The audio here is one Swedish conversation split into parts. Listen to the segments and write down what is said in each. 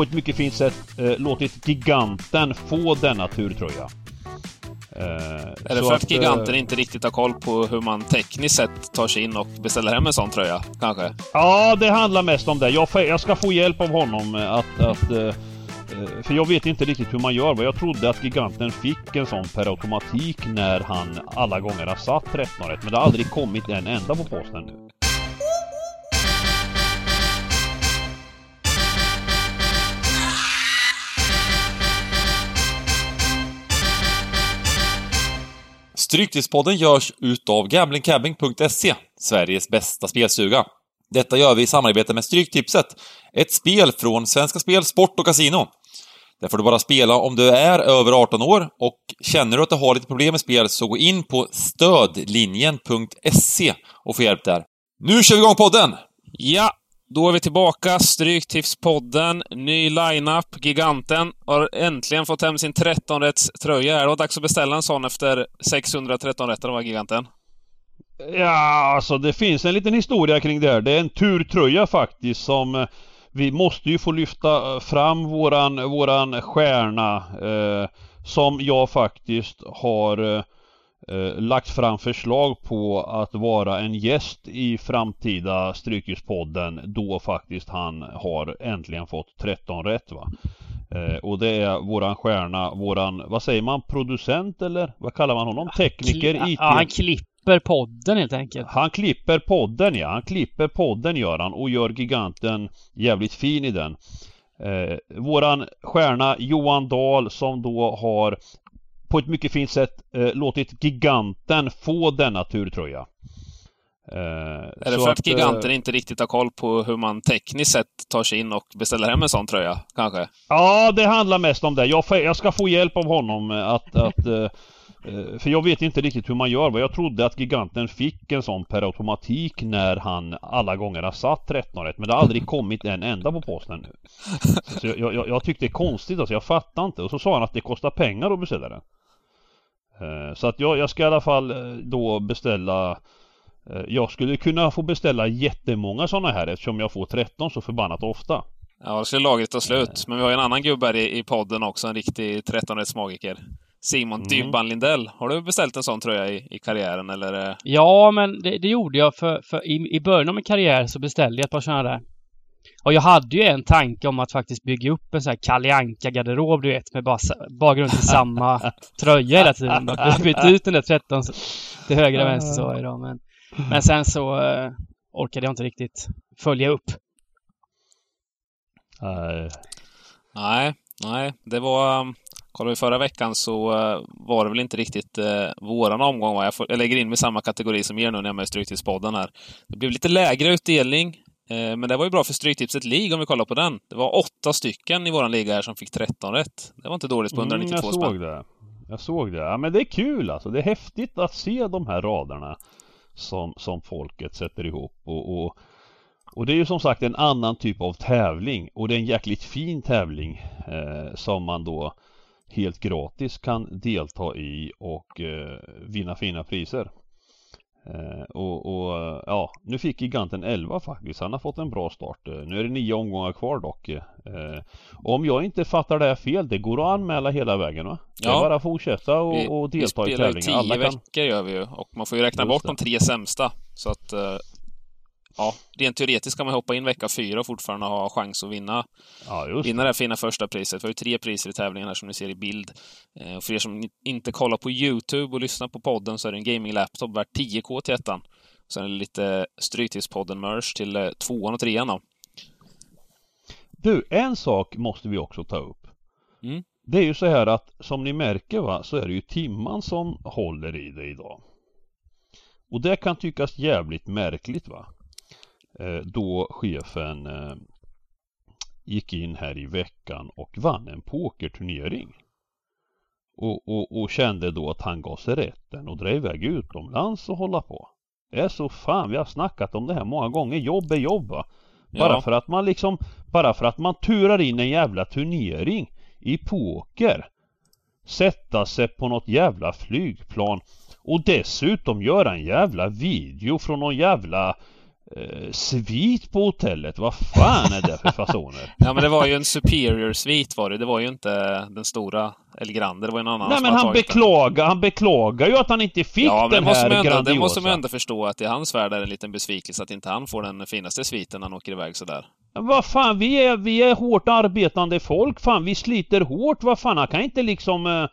på ett mycket fint sätt eh, låtit Giganten få denna turtröja. Eh, är det för att, att Giganten eh, inte riktigt har koll på hur man tekniskt sett tar sig in och beställer hem en sån tröja, kanske? Ja, det handlar mest om det. Jag, jag ska få hjälp av honom att, att eh, Eh, för jag vet inte riktigt hur man gör. Jag trodde att Giganten fick en sån per automatik när han alla gånger har satt 13 rätt. Men det har aldrig kommit en enda på posten Stryktipspodden görs utav gamblingcabbing.se, Sveriges bästa spelsuga. Detta gör vi i samarbete med Stryktipset, ett spel från Svenska Spel, Sport och Casino. Där får du bara spela om du är över 18 år och känner du att du har lite problem med spel så gå in på stödlinjen.se och få hjälp där. Nu kör vi igång podden! Ja, då är vi tillbaka. Stryktipspodden, ny line-up. Giganten har äntligen fått hem sin 13-rätts tröja. Det var dags att beställa en sån efter 613 rätter va, Giganten? Ja, alltså det finns en liten historia kring det här. Det är en turtröja faktiskt som eh, vi måste ju få lyfta eh, fram våran, våran stjärna eh, som jag faktiskt har eh, eh, lagt fram förslag på att vara en gäst i framtida Strykespodden då faktiskt han har äntligen fått 13 rätt va. Eh, och det är våran stjärna, våran, vad säger man, producent eller vad kallar man honom? Tekniker, IT? Ja, han klipp klipper podden helt enkelt. Han klipper podden ja, han klipper podden gör han och gör giganten jävligt fin i den. Eh, våran stjärna Johan Dahl som då har på ett mycket fint sätt eh, låtit giganten få denna turtröja. Eh, är det för att, att giganten eh, inte riktigt har koll på hur man tekniskt sett tar sig in och beställer hem en sån tröja, kanske? Ja, det handlar mest om det. Jag, jag ska få hjälp av honom att, att eh, Eh, för jag vet inte riktigt hur man gör. Jag trodde att Giganten fick en sån per automatik när han alla gånger har satt 13 rätt. Men det har aldrig kommit en enda på posten. Så jag, jag, jag tyckte det är konstigt alltså. Jag fattar inte. Och så sa han att det kostar pengar att beställa den. Eh, så att jag, jag ska i alla fall eh, då beställa Jag skulle kunna få beställa jättemånga sådana här eftersom jag får 13 så förbannat ofta. Ja, det skulle lagret ta slut. Men vi har ju en annan gubbe här i, i podden också, en riktig 13 magiker Simon mm. Dybban Lindell. Har du beställt en sån tröja i, i karriären eller? Ja, men det, det gjorde jag för, för i, i början av min karriär så beställde jag ett par sådana där. Och jag hade ju en tanke om att faktiskt bygga upp en sån här Kalle garderob du vet, med bara, bara runt i samma tröja hela tiden. Byta ut den där 13 till höger och vänster så idag. Men, men sen så uh, orkade jag inte riktigt följa upp. Nej. Nej, nej, det var... Um, Kollar vi förra veckan så uh, var det väl inte riktigt uh, våran omgång. Va? Jag, får, jag lägger in mig i samma kategori som er nu när jag är med i Stryktipspodden här. Det blev lite lägre utdelning, men det var ju bra för Stryktipset League om vi kollar på den. Det var åtta stycken i våran liga här som fick 13 rätt. Det var inte dåligt på 192 mm, jag såg spänn. Det. Jag såg det. Ja, men det är kul alltså. Det är häftigt att se de här raderna som, som folket sätter ihop. och, och och det är ju som sagt en annan typ av tävling och det är en jäkligt fin tävling eh, som man då helt gratis kan delta i och eh, vinna fina priser. Eh, och, och, ja, nu fick giganten 11 faktiskt. Han har fått en bra start. Eh, nu är det nio omgångar kvar dock. Eh, om jag inte fattar det här fel, det går att anmäla hela vägen va? Det är bara att fortsätta och, och delta i tävlingen. Vi spelar tio kan... veckor gör vi ju och man får ju räkna Just bort det. de tre sämsta. Så att ja, rent teoretiskt kan man hoppa in vecka fyra och fortfarande ha chans att vinna, ja, vinna det här fina första priset. Vi har ju tre priser i tävlingen här som ni ser i bild. Eh, och för er som inte kollar på Youtube och lyssnar på podden så är det en gaming-laptop värt 10K till ettan. Sen är det lite Stryktipspodden-merch till eh, tvåan och trean då. Du, en sak måste vi också ta upp. Mm. Det är ju så här att som ni märker va, så är det ju Timman som håller i det idag. Och det kan tyckas jävligt märkligt va. Eh, då chefen eh, gick in här i veckan och vann en pokerturnering. Och, och, och kände då att han gav sig rätten och drev iväg utomlands och hålla på. Det är så fan, vi har snackat om det här många gånger. Jobb är jobb va? Bara ja. för att man liksom, bara för att man turar in en jävla turnering i poker. Sätta sig på något jävla flygplan och dessutom göra en jävla video från någon jävla eh, svit på hotellet. Vad fan är det för fasoner? ja men det var ju en superior svit var det. Det var ju inte den stora El Grande. Det var en annan Nej men han beklagar, han beklagar ju att han inte fick ja, den här ändå, grandiosa. Det måste man ändå förstå att i hans värld är en liten besvikelse att inte han får den finaste sviten när han åker iväg sådär. Vad fan, vi är, vi är hårt arbetande folk. Fan, vi sliter hårt. Vad fan, han kan inte liksom äh,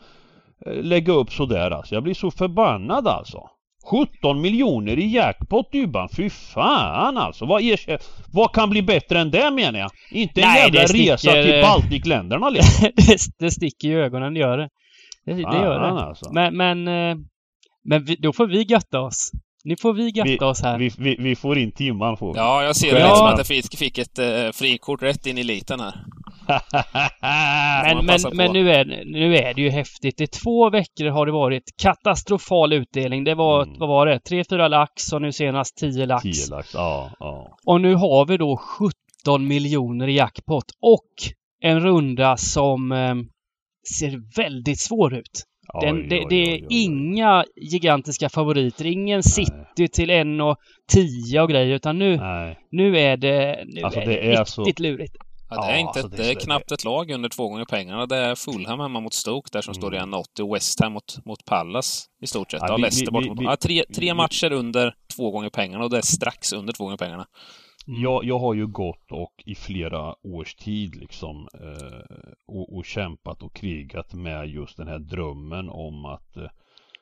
lägga upp sådär alltså. Jag blir så förbannad alltså. 17 miljoner i jackpot Dybban, fy fan alltså. Vad, är, vad kan bli bättre än det menar jag? Inte en Nej, jävla sticker, resa till Baltikländerna liksom. det, det sticker i ögonen, det gör det. Det, det gör det. Alltså. Men, men, eh, men vi, då får vi götta oss. Nu får vi götta vi, oss här. Vi, vi, vi, får in timman får vi. Ja, jag ser det ja. som att jag fick ett uh, frikort rätt in i eliten här. men men, men nu, är, nu är det ju häftigt. I två veckor har det varit katastrofal utdelning. Det var, mm. vad var det? Tre, fyra lax och nu senast tio lax. Tio lax, ja, ja. Och nu har vi då 17 miljoner i jackpot och en runda som eh, ser väldigt svår ut. Den, oj, det, oj, det, är oj, inga gigantiska favoriter, ingen Nej. City till 1,10 och grejer utan nu, nu är det, nu alltså, är det, det är riktigt så... lurigt. Ja, det är, inte, alltså det, det är knappt ett lag under två gånger pengarna. Det är Fulham hemma mot Stoke där som mm. står i 1,80 och West Ham mot, mot Palace i stort sett. Ja, ja Leicester bort mot... Ja, tre, tre matcher under två gånger pengarna och det är strax under två gånger pengarna. Mm. Jag, jag har ju gått och i flera års tid liksom eh, och, och, kämpat och krigat med just den här drömmen om att eh,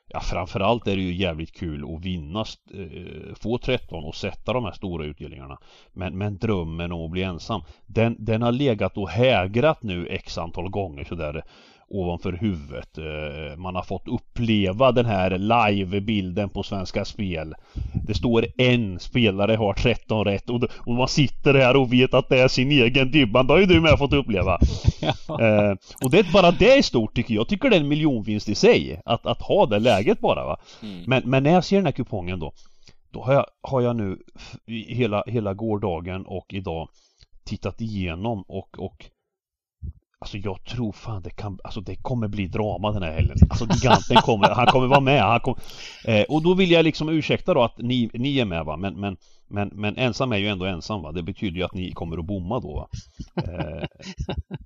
Ja framförallt är det ju jävligt kul att vinna, eh, få 13 och sätta de här stora utdelningarna. Men, men drömmen om att bli ensam, den, den har legat och hägrat nu x antal gånger sådär ovanför huvudet. Eh, man har fått uppleva den här live-bilden på Svenska Spel. Det står en spelare har 13 rätt och, och man sitter här och vet att det är sin egen Dybban. Det har ju du med fått uppleva. eh, och det, bara det är stort tycker jag. Jag tycker det är en miljonvinst i sig. Att, att ha det läget bara va. Mm. Men, men när jag ser den här kupongen då. Då har jag, har jag nu hela, hela gårdagen och idag tittat igenom och, och Alltså jag tror fan det kan, alltså det kommer bli drama den här helgen. Alltså giganten kommer, han kommer vara med. Han kommer, eh, och då vill jag liksom ursäkta då att ni, ni är med va. Men, men, men, men ensam är ju ändå ensam va. Det betyder ju att ni kommer att bomma då va. Eh,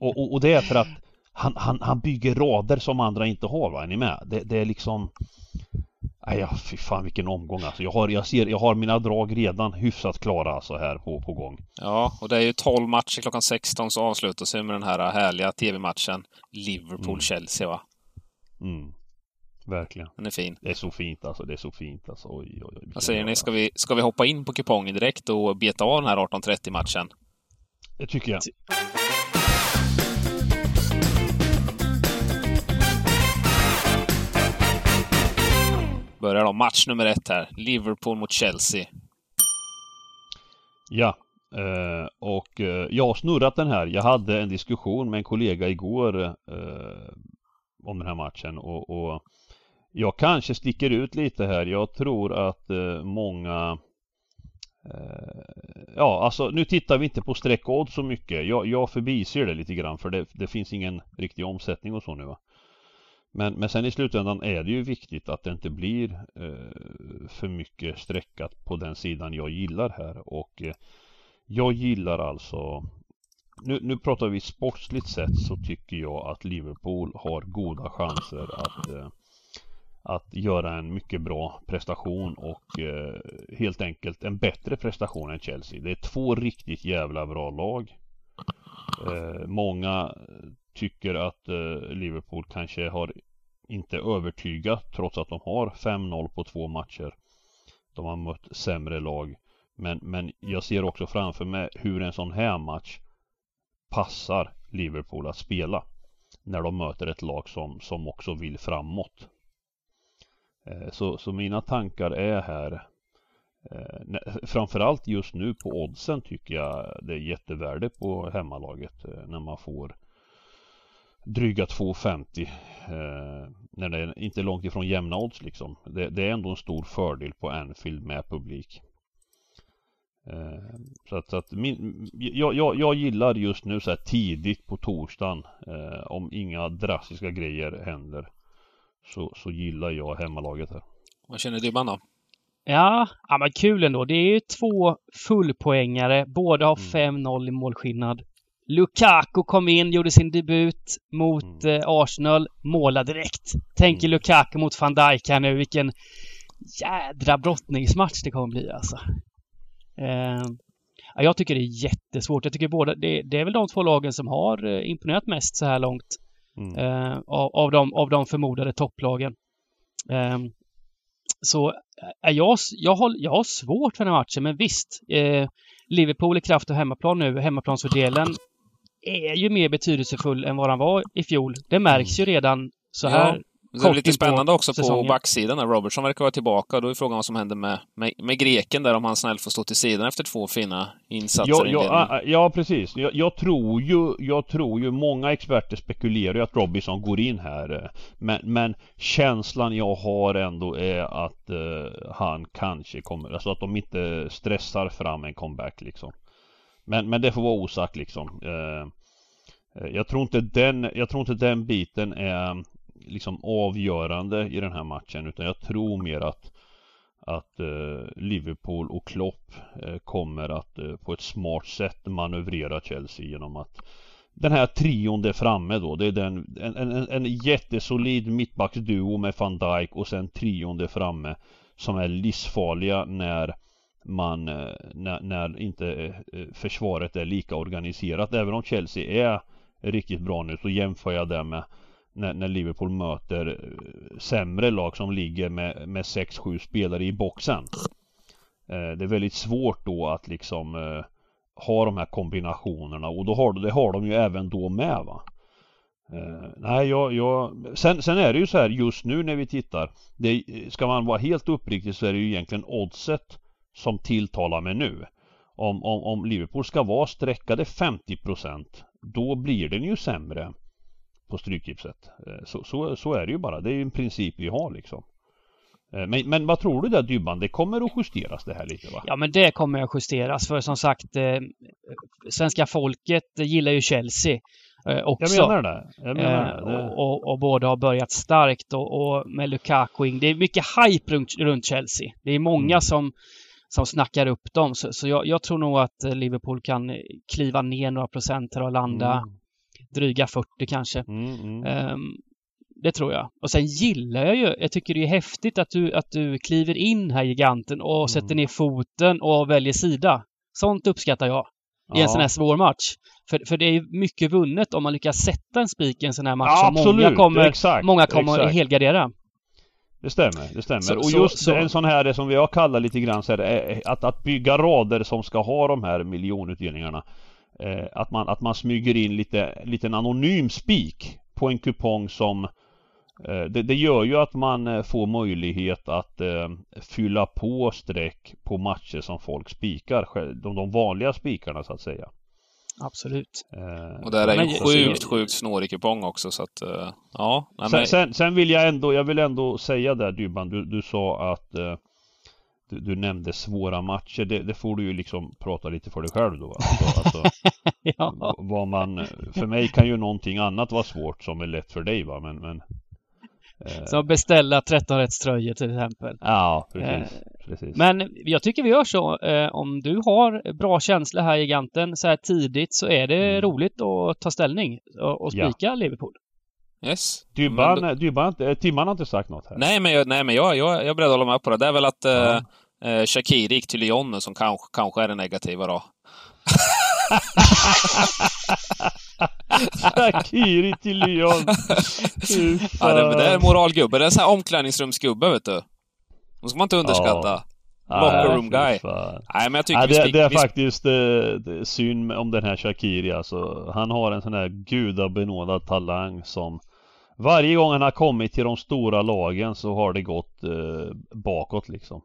och, och, och, det är för att han, han, han bygger rader som andra inte har va. Är ni med? Det, det är liksom Nej, ja, fy fan vilken omgång alltså. Jag har, jag ser, jag har mina drag redan hyfsat klara alltså här på, på gång. Ja, och det är ju 12 matcher klockan 16 så avslutas vi med den här härliga TV-matchen Liverpool-Chelsea va? Mm. Verkligen. Den är fin. Det är så fint alltså. Det är så fint alltså. Oj, oj, oj. Vad säger ni? Ska vi, ska vi hoppa in på kupongen direkt och beta av den här 18.30 matchen? Det tycker jag. Börjar då match nummer ett här. Liverpool mot Chelsea. Ja, eh, och eh, jag har snurrat den här. Jag hade en diskussion med en kollega igår eh, om den här matchen och, och, jag kanske sticker ut lite här. Jag tror att eh, många eh, Ja, alltså nu tittar vi inte på streckodd så mycket. Jag, jag förbiser det lite grann för det, det finns ingen riktig omsättning och så nu va. Men, men sen i slutändan är det ju viktigt att det inte blir eh, för mycket streckat på den sidan jag gillar här och eh, jag gillar alltså nu, nu pratar vi sportsligt sett så tycker jag att Liverpool har goda chanser att eh, att göra en mycket bra prestation och eh, helt enkelt en bättre prestation än Chelsea. Det är två riktigt jävla bra lag. Eh, många tycker att eh, Liverpool kanske har inte övertygat trots att de har 5-0 på två matcher. De har mött sämre lag. Men, men jag ser också framför mig hur en sån här match passar Liverpool att spela. När de möter ett lag som, som också vill framåt. Eh, så, så mina tankar är här eh, Framförallt just nu på oddsen tycker jag det är jättevärde på hemmalaget eh, när man får dryga 2,50 eh, när det är inte långt ifrån jämna odds liksom. Det, det, är ändå en stor fördel på Anfield med publik. Eh, så att, så att min, jag, jag, jag, gillar just nu så här tidigt på torsdagen eh, om inga drastiska grejer händer så, så gillar jag hemmalaget här. Vad känner du man då? Ja, ja men kul ändå. Det är ju två fullpoängare. Båda har 5-0 mm. i målskillnad. Lukaku kom in, gjorde sin debut mot mm. eh, Arsenal, målade direkt. Tänker mm. Lukaku mot van Dijk här nu, vilken jädra brottningsmatch det kommer bli alltså. Eh, ja, jag tycker det är jättesvårt. Jag tycker båda, det, det, är väl de två lagen som har eh, imponerat mest så här långt. Mm. Eh, av, av, de, av de förmodade topplagen. Eh, så är jag, jag, har, jag har svårt för den här matchen, men visst. Eh, Liverpool är kraft och hemmaplan nu. Hemmaplansfördelen är ju mer betydelsefull än vad han var i fjol. Det märks ju redan så här ja. Det är lite spännande också säsongen. på backsidan när Robertson verkar vara tillbaka. Då är frågan vad som händer med, med, med greken där, om han snällt får stå till sidan efter två fina insatser ja, ja, ja, precis. Jag, jag, tror ju, jag tror ju, många experter spekulerar ju att Robinson går in här. Men, men känslan jag har ändå är att uh, han kanske kommer, alltså att de inte stressar fram en comeback liksom. Men, men det får vara osagt liksom. Eh, eh, jag tror inte den, jag tror inte den biten är liksom avgörande i den här matchen utan jag tror mer att att eh, Liverpool och Klopp eh, kommer att eh, på ett smart sätt manövrera Chelsea genom att den här trion där framme då, det är den, en, en, en jättesolid mittbacksduo med van Dijk och sen trion där framme som är livsfarliga när man, eh, när, när inte eh, försvaret är lika organiserat. Även om Chelsea är riktigt bra nu så jämför jag det med när, när Liverpool möter eh, sämre lag som ligger med, med 6-7 spelare i boxen. Det är väldigt svårt då att liksom ha de här kombinationerna och då har, det har de ju även då med va. Uh, nej, jag, jag... Sen, sen är det ju så här just nu när vi tittar. Det, ska man vara helt uppriktig så är det ju egentligen oddset som tilltalar mig nu. Om, om, om Liverpool ska vara streckade 50% då blir den ju sämre på Stryktipset. Eh, så, så, så, är det ju bara. Det är ju en princip vi har liksom. Eh, men, men vad tror du där Dybban? Det kommer att justeras det här lite va? Ja men det kommer att justeras för som sagt eh, Svenska folket gillar ju Chelsea eh, också. Jag menar det. Jag menar eh, det. Och, och, och, båda har börjat starkt och, och med Lukaku in. Det är mycket hype runt, runt Chelsea. Det är många mm. som som snackar upp dem. Så, så jag, jag, tror nog att Liverpool kan kliva ner några procent och landa mm dryga 40 kanske. Mm, mm. Um, det tror jag. Och sen gillar jag ju, jag tycker det är häftigt att du, att du kliver in här giganten och mm. sätter ner foten och väljer sida. Sånt uppskattar jag i ja. en sån här svår match. För, för det är mycket vunnet om man lyckas sätta en spik i en sån här match ja, som absolut. många kommer, exakt, många kommer exakt. helgardera. Det stämmer, det stämmer. Så, och just så, en sån här som vi har kallat lite grann så här, att, att bygga rader som ska ha de här miljonutdelningarna eh, att, man, att man smyger in lite, liten anonym spik på en kupong som eh, det, det, gör ju att man eh, får möjlighet att eh, fylla på streck på matcher som folk spikar. De, de vanliga spikarna så att säga. Absolut. Eh, och där är en sjukt, sjukt snårig kupong också så att, uh, ja. Nej, sen, sen, sen, vill jag ändå, jag vill ändå säga där Dybban, du, du sa att uh, du, du, nämnde svåra matcher. Det, det, får du ju liksom prata lite för dig själv då. Alltså, alltså ja. vad man, för mig kan ju någonting annat vara svårt som är lätt för dig va. Men, men eh. Som beställa 13 rätts tröjor till exempel. Ja, precis, eh, precis. Men jag tycker vi gör så. Eh, om du har bra känsla här giganten så här tidigt så är det mm. roligt att ta ställning och, och spika ja. Liverpool. Yes. Dybban, då... Dybban, Timman har inte sagt något här. Nej, men, jag, nej, men jag, jag, jag är beredd att hålla med på det. Det är väl att ja. eh, Shakiri gick till Lyon som kanske, kanske är det negativa då. Shakiri till Lyon. ja, det, det är moralgubbe. Det är en sån här omklädningsrumsgubbe, vet du. De ska man inte underskatta. Ja. Locker room guy. Nej, men jag tycker ja, det, det är vi... faktiskt det, synd om den här Shakiri alltså. Han har en sån här gudabenådad talang som varje gång han har kommit till de stora lagen så har det gått eh, bakåt liksom.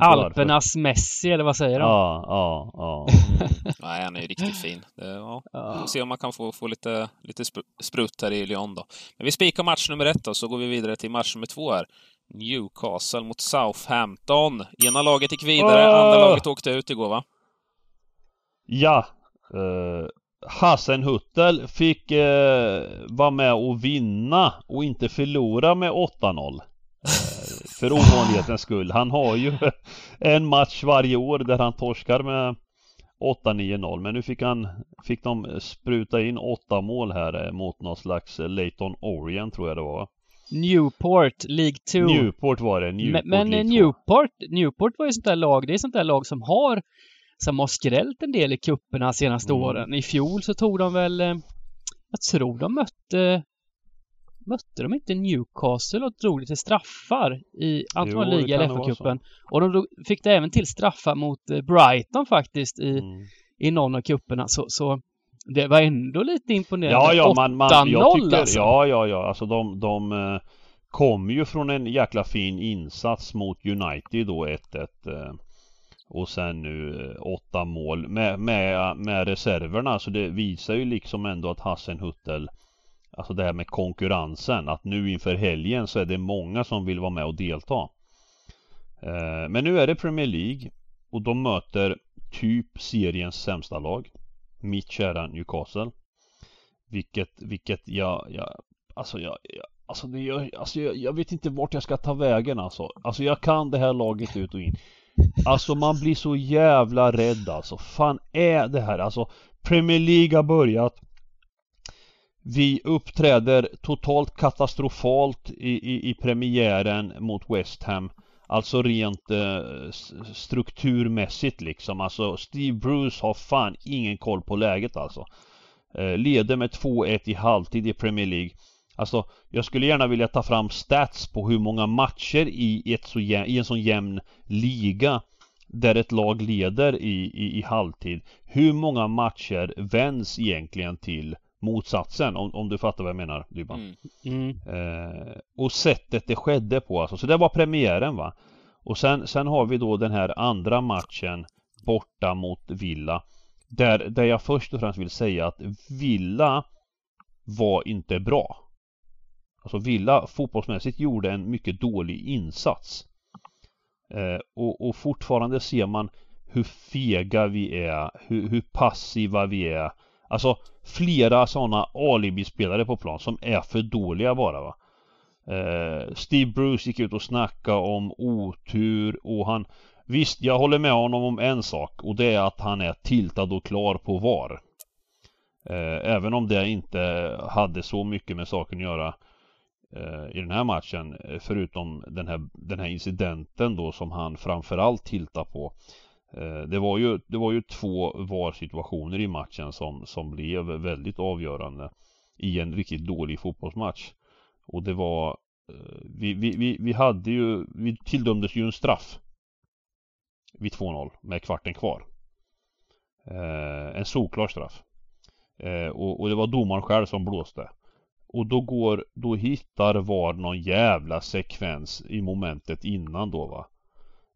Alpernas varför. Messi eller vad säger de? Ja, ja, ja. Mm. Nej, han är ju riktigt fin. Det, ja. ja. Vi se om man kan få, få lite, lite sprutt här i Lyon då. Men vi spikar match nummer ett då, så går vi vidare till match nummer två här. Newcastle mot Southampton. Ena laget gick vidare, oh! andra laget åkte ut igår va? Ja. Uh, Hassenhuttel fick uh, vara med och vinna och inte förlora med 8-0. För ovanlighetens skull. Han har ju en match varje år där han torskar med 8-9-0 men nu fick han Fick de spruta in åtta mål här eh, mot någon slags eh, Leighton Orient tror jag det var Newport, League 2. Newport var det, Newport Men, men Newport, Newport var ju sånt där lag, det är sånt där lag som har som har skrällt en del i kupperna senaste mm. åren. I fjol så tog de väl, eh, jag tror de mötte Mötte de inte Newcastle och drog till straffar i antingen liga eller FA-cupen? Och de fick det även till straffar mot eh, Brighton faktiskt i, mm. i någon av kupperna. Så, så det var ändå lite imponerande. Ja, ja, man, man, jag tycker, alltså. ja, ja, ja, alltså de, de eh, kom ju från en jäkla fin insats mot United då 1-1 eh, och sen nu åtta mål med, med, med reserverna så det visar ju liksom ändå att Hassenhuttel Alltså det här med konkurrensen att nu inför helgen så är det många som vill vara med och delta. Eh, men nu är det Premier League och de möter typ seriens sämsta lag Mitt kära Newcastle. Vilket, vilket jag, jag Alltså jag, jag Alltså, det, jag, alltså jag, jag, vet inte vart jag ska ta vägen alltså. Alltså jag kan det här laget ut och in. Alltså man blir så jävla rädd alltså. Fan är det här? Alltså Premier League har börjat vi uppträder totalt katastrofalt i, i, i premiären mot West Ham. Alltså rent eh, strukturmässigt liksom. Alltså Steve Bruce har fan ingen koll på läget alltså. Eh, Leder med 2-1 i halvtid i Premier League. Alltså jag skulle gärna vilja ta fram stats på hur många matcher i, ett så jäm, i en sån jämn liga där ett lag leder i, i, i halvtid. Hur många matcher vänds egentligen till motsatsen om, om du fattar vad jag menar Dybban. Mm. Mm. Eh, och sättet det skedde på alltså. Så det var premiären va. Och sen, sen har vi då den här andra matchen borta mot Villa. Där, där jag först och främst vill säga att Villa var inte bra. Alltså Villa fotbollsmässigt gjorde en mycket dålig insats. Eh, och, och fortfarande ser man hur fega vi är, hur, hur passiva vi är Alltså flera sådana alibispelare på plan som är för dåliga bara va. Eh, Steve Bruce gick ut och snackade om otur och han Visst, jag håller med honom om en sak och det är att han är tiltad och klar på VAR. Eh, även om det inte hade så mycket med saken att göra eh, i den här matchen förutom den här, den här incidenten då som han framförallt tiltar på. Eh, det var ju, det var ju två VAR-situationer i matchen som, som blev väldigt avgörande i en riktigt dålig fotbollsmatch. Och det var eh, vi, vi, vi, vi hade ju, vi tilldömdes ju en straff vid 2-0 med kvarten kvar. Eh, en solklar straff. Eh, och, och det var domaren själv som blåste. Och då går, då hittar VAR någon jävla sekvens i momentet innan då va.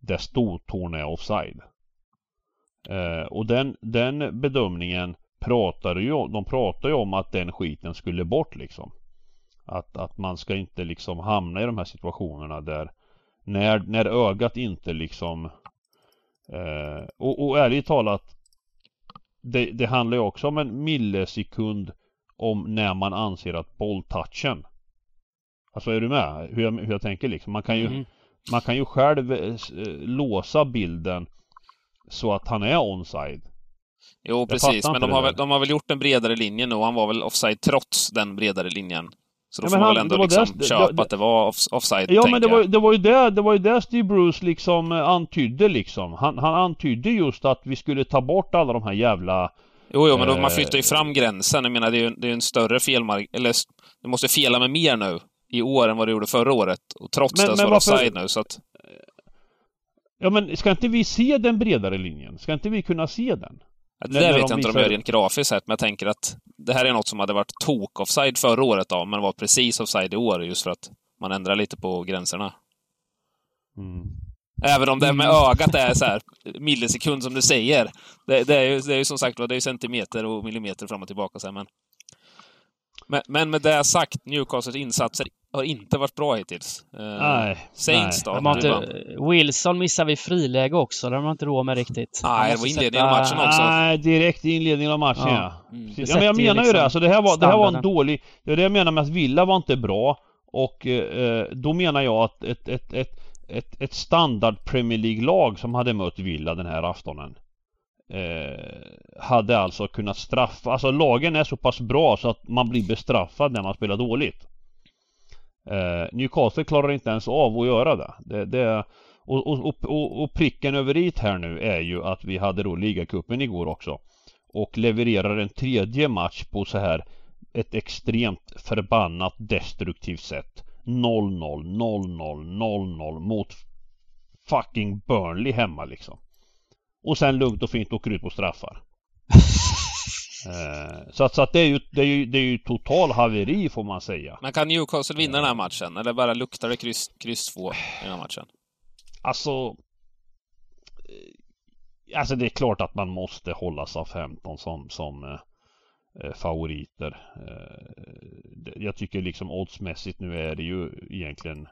Där stortån är offside. Eh, och den, den bedömningen pratade ju de pratade ju om att den skiten skulle bort liksom. Att, att man ska inte liksom hamna i de här situationerna där när, när ögat inte liksom eh, och, och ärligt talat det, det handlar ju också om en millisekund om när man anser att bolltouchen Alltså är du med? Hur jag, hur jag tänker liksom. Man kan ju mm. Man kan ju själv eh, låsa bilden så att han är onside. Jo, precis. Men de har, väl, de har väl gjort en bredare linje nu och han var väl offside trots den bredare linjen. Så då ja, får man väl ändå liksom köpa det, att det var off, offside, Ja, men det var, det var ju det, det var ju det Steve Bruce liksom eh, antydde liksom. Han, han antydde just att vi skulle ta bort alla de här jävla... Jo, jo, men då, man flyttar ju fram gränsen. Jag menar, det är ju det är en större felmark... Eller, du måste fela med mer nu i år än vad du gjorde förra året. Och trots men, det så var det offside nu, så att... Ja men ska inte vi se den bredare linjen? Ska inte vi kunna se den? Ja, det där vet jag inte om de gör rent grafiskt sett, men jag tänker att det här är något som hade varit tok-offside förra året då, men var precis offside i år just för att man ändrar lite på gränserna. Mm. Även om det med mm. ögat är så här millisekund som du säger. Det, det, är, ju, det är ju som sagt det är ju centimeter och millimeter fram och tillbaka. Så här, men, men, men med det sagt, Newcastles insatser har inte varit bra hittills. Uh, nej. Saints nej. då? De har inte, Wilson missar vi friläge också. Det har man inte råd med riktigt. Nej, det var inledningen sätta... av matchen också. Nej, direkt i inledningen av matchen ja. ja. Mm. ja men jag menar liksom ju det. Alltså det här var, det här var en dålig... Det är det jag menar med att Villa var inte bra. Och eh, då menar jag att ett, ett, ett ett, ett standard Premier League-lag som hade mött Villa den här aftonen eh, hade alltså kunnat straffa, alltså lagen är så pass bra så att man blir bestraffad när man spelar dåligt. Eh, Newcastle klarar inte ens av att göra det. det, det och, och, och, och, pricken över i här nu är ju att vi hade då ligacupen igår också. Och levererar en tredje match på så här ett extremt förbannat destruktivt sätt. 0-0, 0-0, 0-0 mot fucking Burnley hemma liksom. Och sen lugnt och fint åker ut på straffar. eh, så att, så att det, är ju, det, är ju, det är ju total haveri får man säga. Men kan Newcastle vinna den här matchen? Eller bara luktar det kryss, kryss två i den här matchen? Alltså... Eh, alltså det är klart att man måste hålla sig av 15 som, som eh, eh, favoriter. Eh, jag tycker liksom oddsmässigt nu är det ju egentligen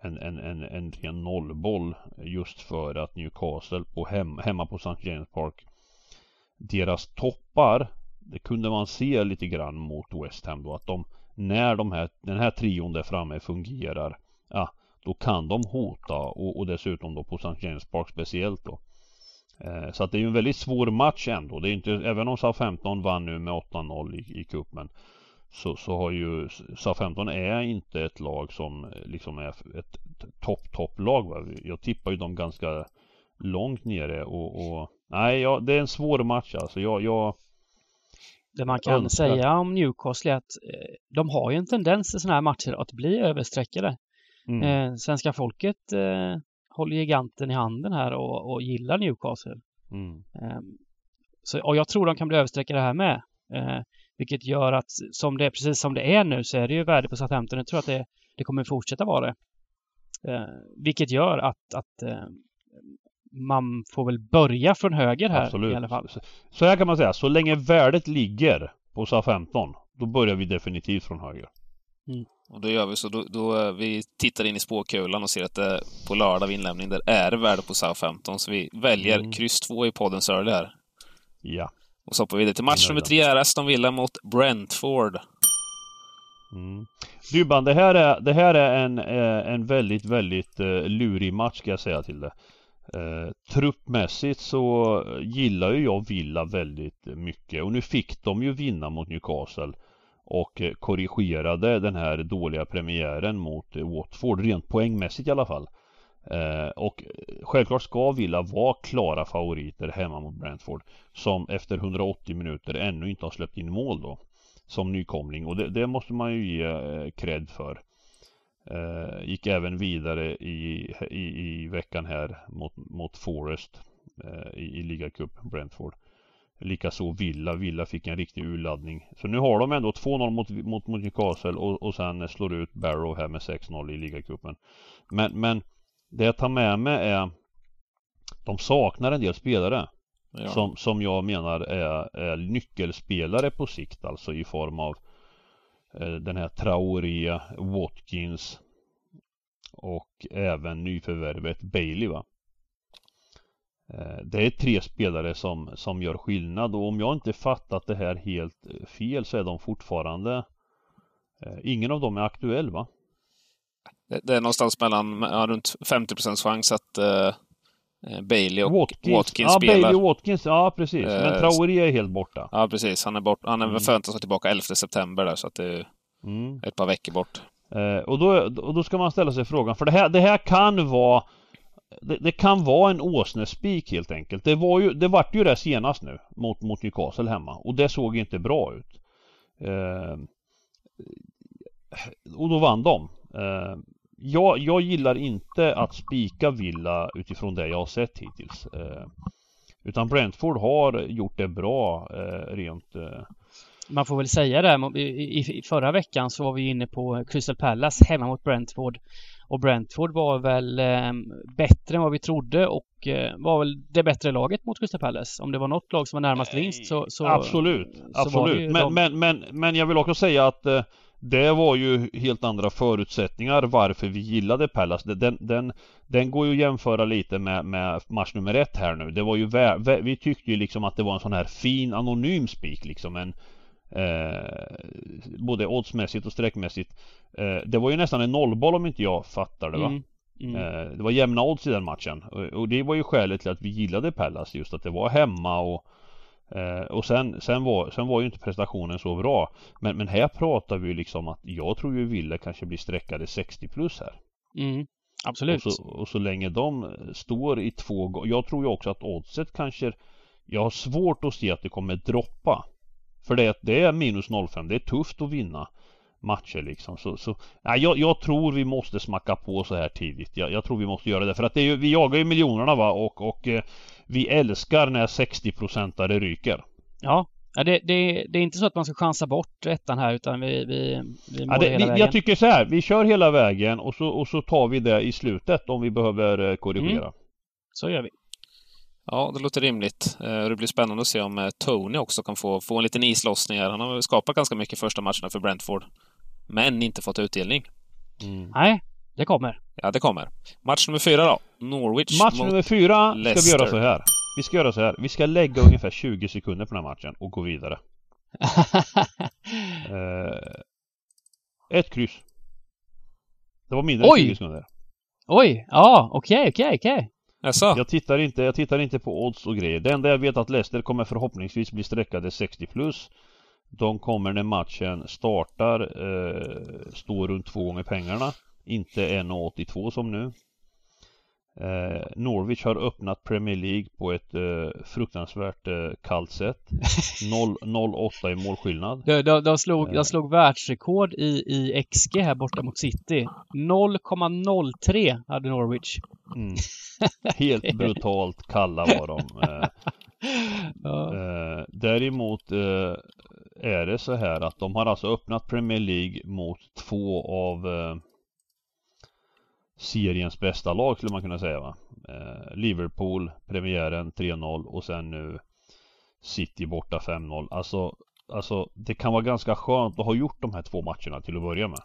en, en, en, en ren nollboll just för att Newcastle på hem, hemma på St. James Park deras toppar det kunde man se lite grann mot West Ham då att de när de här, den här trion där framme fungerar ja, då kan de hota och, och dessutom då på St. James Park speciellt då. Eh, så att det är ju en väldigt svår match ändå. Det är inte, även om SA-15 vann nu med 8-0 i, i cupen så, så har ju SA-15 är inte ett lag som eh, liksom är ett topp topp lag. Jag tippar ju dem ganska långt nere och, och nej, ja, det är en svår match alltså. Jag, jag det man kan önskar. säga om Newcastle är att eh, de har ju en tendens i sådana här matcher att bli överstreckade. Mm. Eh, svenska folket eh, håller giganten i handen här och, och gillar Newcastle. Mm. Eh, så, och jag tror de kan bli överstreckade här med. Eh, vilket gör att som det, precis som det är nu så är det ju värde på Southampton. Jag tror att det, det kommer fortsätta vara det. Eh, vilket gör att, att eh, man får väl börja från höger här Absolut. i alla fall. Så här kan man säga, så länge värdet ligger på SA-15 då börjar vi definitivt från höger. Mm. Och då gör vi så, då, då, eh, vi tittar in i spåkulan och ser att det på lördag vid inlämning, där är det värde på SA-15. Så vi väljer mm. kryss 2 i poddens early här. Ja. Och så hoppar vi vidare till match nummer tre, Aston Villa mot Brentford. Mm. Dybban, det här är, det här är en, eh, en väldigt, väldigt uh, lurig match ska jag säga till det. Uh, truppmässigt så gillar ju jag Villa väldigt mycket och nu fick de ju vinna mot Newcastle och korrigerade den här dåliga premiären mot Watford rent poängmässigt i alla fall. Eh, och självklart ska Villa vara klara favoriter hemma mot Brentford som efter 180 minuter ännu inte har släppt in mål då som nykomling och det, det måste man ju ge eh, cred för. Eh, gick även vidare i, i, i veckan här mot, mot Forest eh, i, i ligacup Brentford. Likaså Villa. Villa fick en riktig urladdning. Så nu har de ändå 2-0 mot, mot, mot Newcastle och, och sen slår ut Barrow här med 6-0 i ligacupen. Men, men det jag tar med mig är De saknar en del spelare ja. som, som jag menar är, är nyckelspelare på sikt alltså i form av eh, Den här Traoré, Watkins Och även nyförvärvet Bailey va eh, det är tre spelare som, som gör skillnad och om jag inte fattat det här helt fel så är de fortfarande eh, Ingen av dem är aktuell va? Det, det är någonstans mellan ja, runt 50 chans att uh, Bailey och Watkins, Watkins ja, spelar. Bailey och Watkins, ja precis. Men uh, Traoré är helt borta. Ja, precis. Han är bort. Han är mm. förväntas vara tillbaka 11 september där, så att det är mm. ett par veckor bort. Uh, och, då, och då ska man ställa sig frågan, för det här, det här kan vara det, det, kan vara en åsnespik helt enkelt. Det var ju, det vart ju det senast nu mot, mot Newcastle hemma och det såg inte bra ut. Eh, och då vann de. Eh, jag, jag gillar inte att spika Villa utifrån det jag har sett hittills. Eh, utan Brentford har gjort det bra eh, rent eh, man får väl säga det. I, förra veckan så var vi inne på Crystal Palace hemma mot Brentford. Och Brentford var väl eh, bättre än vad vi trodde och eh, var väl det bättre laget mot Crystal Palace. Om det var något lag som var närmast vinst så... så absolut, så absolut. Men, de... men, men, men jag vill också säga att eh, det var ju helt andra förutsättningar varför vi gillade Pallas. Den, den, den går ju att jämföra lite med, med match nummer ett här nu. Det var ju vä- vi tyckte ju liksom att det var en sån här fin anonym spik liksom. En, eh, både oddsmässigt och sträckmässigt. Eh, det var ju nästan en nollboll om inte jag fattar det va? Mm. Mm. Eh, det var jämna odds i den matchen och det var ju skälet till att vi gillade Pallas just att det var hemma och eh, och sen, sen, var, sen var ju inte prestationen så bra Men, men här pratar vi ju liksom att jag tror ju Ville kanske blir sträckade 60 plus här mm. Absolut. Och så, och så länge de står i två gånger. Jag tror ju också att oddset kanske Jag har svårt att se att det kommer droppa För det, det är minus 05, det är tufft att vinna matcher liksom. Så, så nej, jag, jag, tror vi måste smacka på så här tidigt. Jag, jag tror vi måste göra det för att det är ju, vi jagar ju miljonerna va och, och eh, vi älskar när 60-procentare ryker. Ja, Ja, det, det, det, är inte så att man ska chansa bort ettan här utan vi, vi, vi ja, det, hela vägen. Jag tycker så här, vi kör hela vägen och så, och så tar vi det i slutet om vi behöver eh, korrigera. Mm. Så gör vi. Ja, det låter rimligt. Eh, det blir spännande att se om eh, Tony också kan få, få en liten islossning här. Han har skapat ganska mycket första matcherna för Brentford. Men inte fått utdelning. Mm. Nej, det kommer. Ja, det kommer. Match nummer fyra då. Norwich Match nummer fyra Leicester. ska vi göra så här. Vi ska göra så här. Vi ska lägga ungefär 20 sekunder på den här matchen och gå vidare. eh, ett kryss. Det var mindre Oj! än 20 sekunder. Oj! Ja, okej, okej, okej. Jaså? Jag tittar inte, jag tittar inte på odds och grejer. Det enda jag vet att Leicester kommer förhoppningsvis bli sträckade 60 plus. De kommer när matchen startar eh, stå runt två gånger pengarna. Inte 1,82 som nu. Eh, Norwich har öppnat Premier League på ett eh, fruktansvärt eh, kallt sätt. 0-8 i målskillnad. De, de, de, slog, de eh. slog världsrekord i, i XG här borta mot City. 0,03 hade Norwich. Mm. Helt brutalt kalla var de. Eh, ja. Eh, däremot är det så här att de har alltså öppnat Premier League mot två av eh, seriens bästa lag skulle man kunna säga va. Eh, Liverpool, premiären 3-0 och sen nu City borta 5-0. Alltså, alltså det kan vara ganska skönt att ha gjort de här två matcherna till att börja med.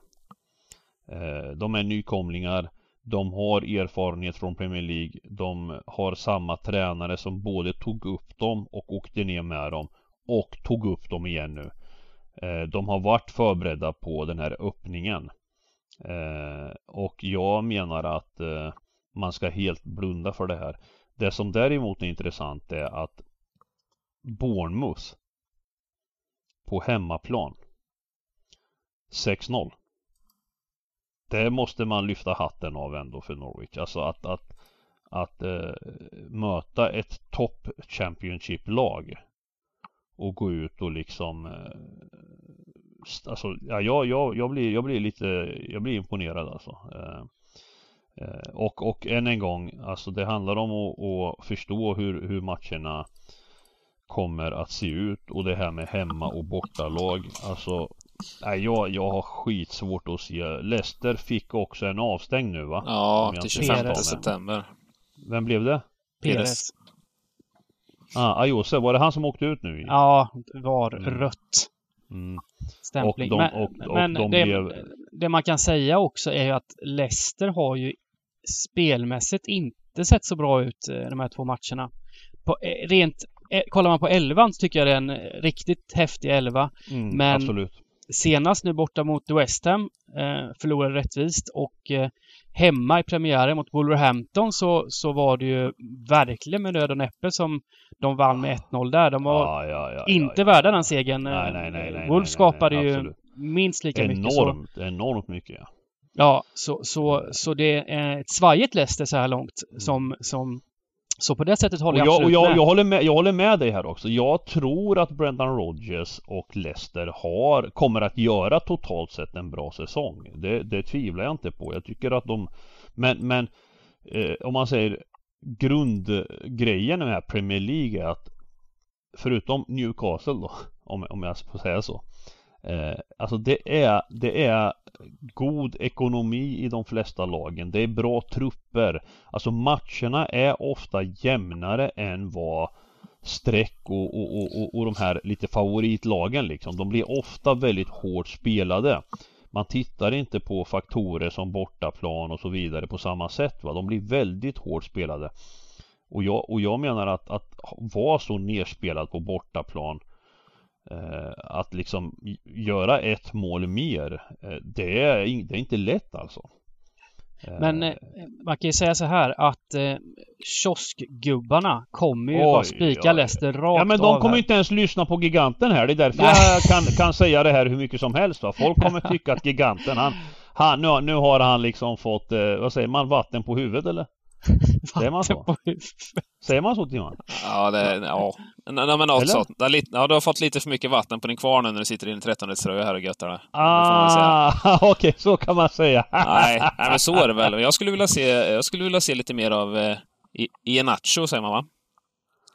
Eh, de är nykomlingar. De har erfarenhet från Premier League. De har samma tränare som både tog upp dem och åkte ner med dem och tog upp dem igen nu. Eh, de har varit förberedda på den här öppningen. Eh, och jag menar att eh, man ska helt blunda för det här. Det som däremot är intressant är att Bournemouth på hemmaplan 6-0 Det måste man lyfta hatten av ändå för Norwich. Alltså att, att, att äh, möta ett topp Championship-lag och gå ut och liksom äh, alltså, ja, jag, jag, jag, blir, jag blir lite, jag blir imponerad alltså. Eh, eh, och, och än en gång, alltså det handlar om att, att förstå hur, hur matcherna kommer att se ut och det här med hemma och bortalag. Alltså, nej, jag, jag har skitsvårt att se. Leicester fick också en avstängd nu va? Ja, till 25 september. Vem blev det? Peres. Ah, Ayose, var det han som åkte ut nu? Ja, var mm. rött. Mm. Stämpling. Och de, och, men, och men de det, blev... det man kan säga också är ju att Leicester har ju spelmässigt inte sett så bra ut eh, de här två matcherna. På, eh, rent, eh, kollar man på elvan så tycker jag det är en riktigt häftig elva. Mm, men absolut. Senast nu borta mot West Ham eh, förlorade rättvist och eh, hemma i premiären mot Wolverhampton så, så var det ju verkligen med nöd och näppe som de vann med 1-0 där. De var ja, ja, ja, inte värda den segern. Nej, nej, nej, nej, Wolf skapade nej, ju minst lika enormt, mycket. Enormt, enormt mycket ja. Ja, så, så, så det är ett svajigt Leicester så här långt som, som så på det sättet håller jag, jag absolut och jag, med. Jag håller med. Jag håller med dig här också. Jag tror att Brendan Rodgers och Leicester har, kommer att göra totalt sett en bra säsong. Det, det tvivlar jag inte på. Jag tycker att de Men, men eh, om man säger grundgrejen med Premier League är att förutom Newcastle då, om, om jag får säga så. Eh, alltså det är, det är god ekonomi i de flesta lagen. Det är bra trupper. Alltså matcherna är ofta jämnare än vad streck och, och, och, och de här lite favoritlagen liksom. De blir ofta väldigt hårt spelade. Man tittar inte på faktorer som bortaplan och så vidare på samma sätt va. De blir väldigt hårt spelade. Och jag, och jag menar att, att vara så nerspelad på bortaplan eh, att liksom göra ett mål mer eh, det, är, det är inte lätt alltså Men eh, man kan ju säga så här att eh, kioskgubbarna kommer ju bara spika Leicester rakt Ja men de kommer här. inte ens lyssna på giganten här. Det är därför Nej. jag kan, kan säga det här hur mycket som helst va. Folk kommer tycka att giganten han, han nu, nu har han liksom fått, eh, vad säger man, vatten på huvudet eller? Säger man så? Säger man så Timman? Ja, det, ja. Nej, men något sånt. Ja, du har fått lite för mycket vatten på din kvarn när du sitter i din 13 tröja här och göttar det. Ah, okej, okay, så kan man säga. nej, nej, men så är det väl. Jag skulle vilja se, jag skulle vilja se lite mer av eh, Ienacho, säger man va?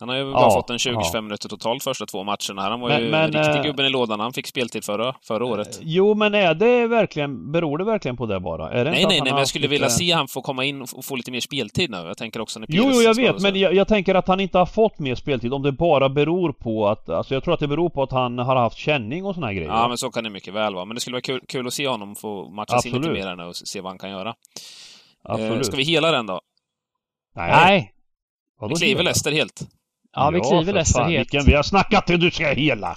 Han har ju bara ja, fått en 20-25 ja. minuter totalt första två matcherna. Han var men, ju men, riktig äh, gubben i lådan. Han fick speltid förra, förra året. Jo, men är det verkligen, beror det verkligen på det bara? Det nej, nej, nej, men jag skulle lite... vilja se han få komma in och få lite mer speltid nu. Jag tänker också när Pires Jo, jo, jag vet, men jag, jag, tänker att han inte har fått mer speltid. Om det bara beror på att, alltså jag tror att det beror på att han har haft känning och såna här grejer. Ja, men så kan det mycket väl vara. Men det skulle vara kul, kul att se honom få matcha sig lite mer här nu och se vad han kan göra. Absolut. Eh, ska vi hela den då? Nej. nej. Vi kliver Leicester helt. Ja, vi kliver Leicester helt. Vilken, vi har snackat till du ska hela.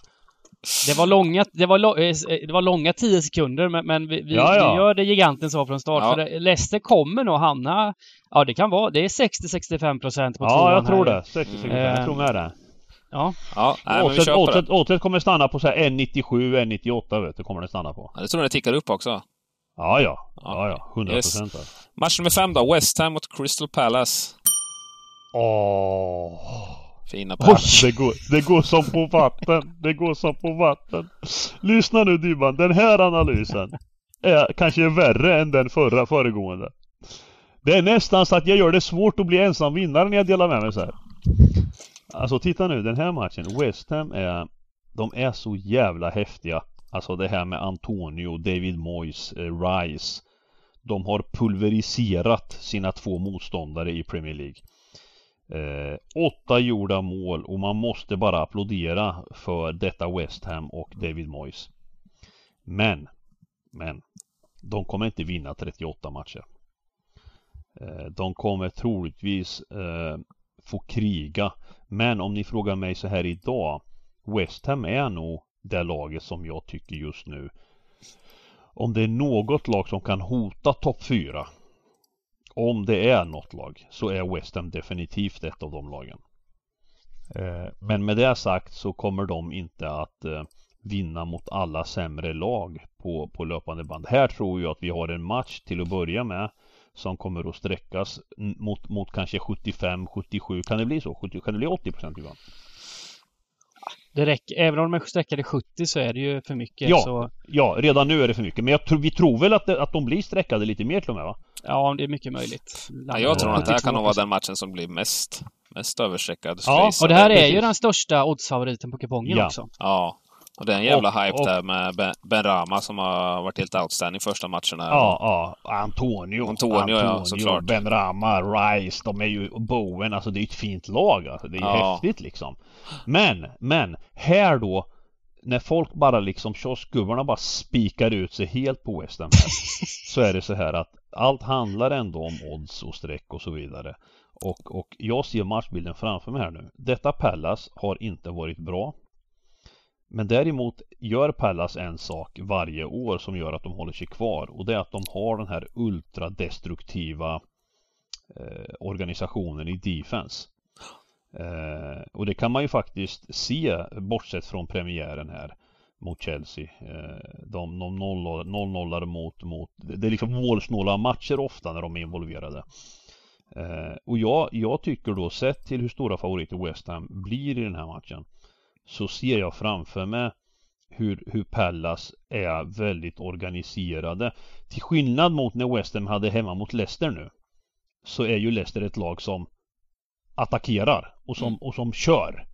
Det var långa, det var, lo, eh, det var långa 10 sekunder men, men vi, vi, ja, ja. vi, gör det giganten sa från start. Ja. För Leicester kommer nog hamna... Ja, det kan vara... Det är 60-65 procent på Ja, jag tror här. det. 60 65 mm. Jag tror med det. Ja. ja nej, Åtret kommer stanna på så här 1,97, 1,98 vet du, kommer det stanna på. Ja, det tror jag det tickar upp också. Ja, ja. Ja, ja. 100 procent. Yes. Match nummer fem då. West Ham mot Crystal Palace. Åh. Fina pärlor. Det går, det går som på vatten. Det går som på vatten. Lyssna nu Dybban, den här analysen är kanske värre än den förra föregående. Det är nästan så att jag gör det svårt att bli ensam vinnare när jag delar med mig så här. Alltså titta nu, den här matchen. West Ham är... De är så jävla häftiga. Alltså det här med Antonio, David Moyes, eh, Rice. De har pulveriserat sina två motståndare i Premier League. Eh, åtta gjorda mål och man måste bara applådera för detta West Ham och David Moyes. Men, men, de kommer inte vinna 38 matcher. Eh, de kommer troligtvis eh, få kriga. Men om ni frågar mig så här idag. West Ham är nog det laget som jag tycker just nu. Om det är något lag som kan hota topp 4 om det är något lag så är West Ham definitivt ett av de lagen. Eh, men med det sagt så kommer de inte att eh, vinna mot alla sämre lag på, på löpande band. Här tror jag att vi har en match till att börja med som kommer att sträckas mot, mot kanske 75-77. Kan det bli så? Kan det bli 80 procent Johan? Det räcker, även om de är sträckade 70 så är det ju för mycket. Ja, så... ja redan nu är det för mycket. Men jag tror, vi tror väl att, det, att de blir sträckade lite mer till och med va? Ja, det är mycket möjligt. Ja, jag tror att det här kan nog vara den matchen som blir mest, mest överstreckad. Ja, och det här är ju den största oddsfavoriten på kupongen ja. också. Ja. Och det är en jävla och, hype och, där med Ben, Rama som har varit helt outstanding första matcherna. Ja, ja. Antonio. Antonio, Antonio ja, såklart. Ben Rama, Rice, de är ju Bowen. Alltså det är ett fint lag. Alltså. Det är ja. häftigt liksom. Men, men, här då när folk bara liksom kioskgubbarna bara spikar ut sig helt på West Ham här, så är det så här att allt handlar ändå om odds och streck och så vidare. Och, och jag ser matchbilden framför mig här nu. Detta Pallas har inte varit bra. Men däremot gör Pallas en sak varje år som gör att de håller sig kvar och det är att de har den här ultradestruktiva eh, organisationen i defense. Eh, och det kan man ju faktiskt se bortsett från premiären här mot Chelsea. Eh, de, de noll-nollar mot, mot, det är liksom målsnåla matcher ofta när de är involverade. Eh, och jag, jag tycker då sett till hur stora favoriter West Ham blir i den här matchen så ser jag framför mig hur, hur Pallas är väldigt organiserade. Till skillnad mot när West Ham hade hemma mot Leicester nu så är ju Leicester ett lag som attackerar och som, mm. och som kör.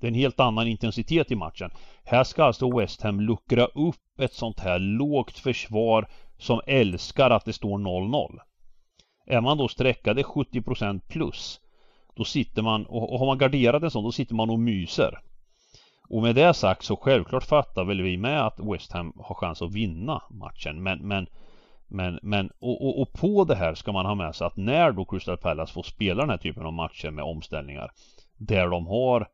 Det är en helt annan intensitet i matchen. Här ska alltså West Ham luckra upp ett sånt här lågt försvar som älskar att det står 0-0. Är man då sträckade 70% plus då sitter man och, och har man garderat en sån då sitter man och myser. Och med det sagt så självklart fattar väl vi med att West Ham har chans att vinna matchen men men men, men och, och, och, på det här ska man ha med sig att när då Crystal Palace får spela den här typen av matcher med omställningar där de har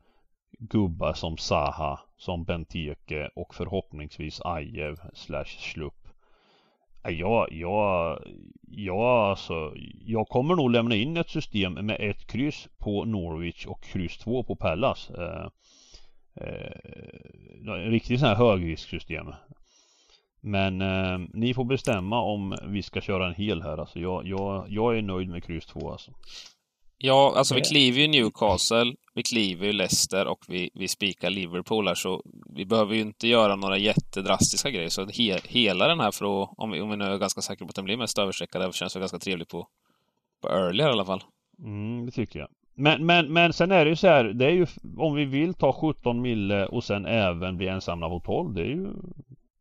gubbar som Saha, som Benteke och förhoppningsvis Ajev slash Slupp. Ja, äh, ja, ja alltså, jag kommer nog lämna in ett system med ett kryss på Norwich och kryss två på Pallas. Eh, äh, eh, riktigt sån här högrisksystem. Men eh, ni får bestämma om vi ska köra en hel här alltså. Jag, jag, jag är nöjd med kryss 2 alltså. Ja, alltså vi kliver ju Newcastle, vi kliver ju Leicester och vi, vi spikar Liverpool här, så vi behöver ju inte göra några jättedrastiska grejer. Så he, hela den här, för att, om, vi, om vi nu är ganska säkra på att den blir mest överstreckad, det känns väl ganska trevligt på, på early i alla fall. Mm, det tycker jag. Men, men, men sen är det ju så här, det är ju om vi vill ta 17 mille och sen även bli ensamma på 12, det är ju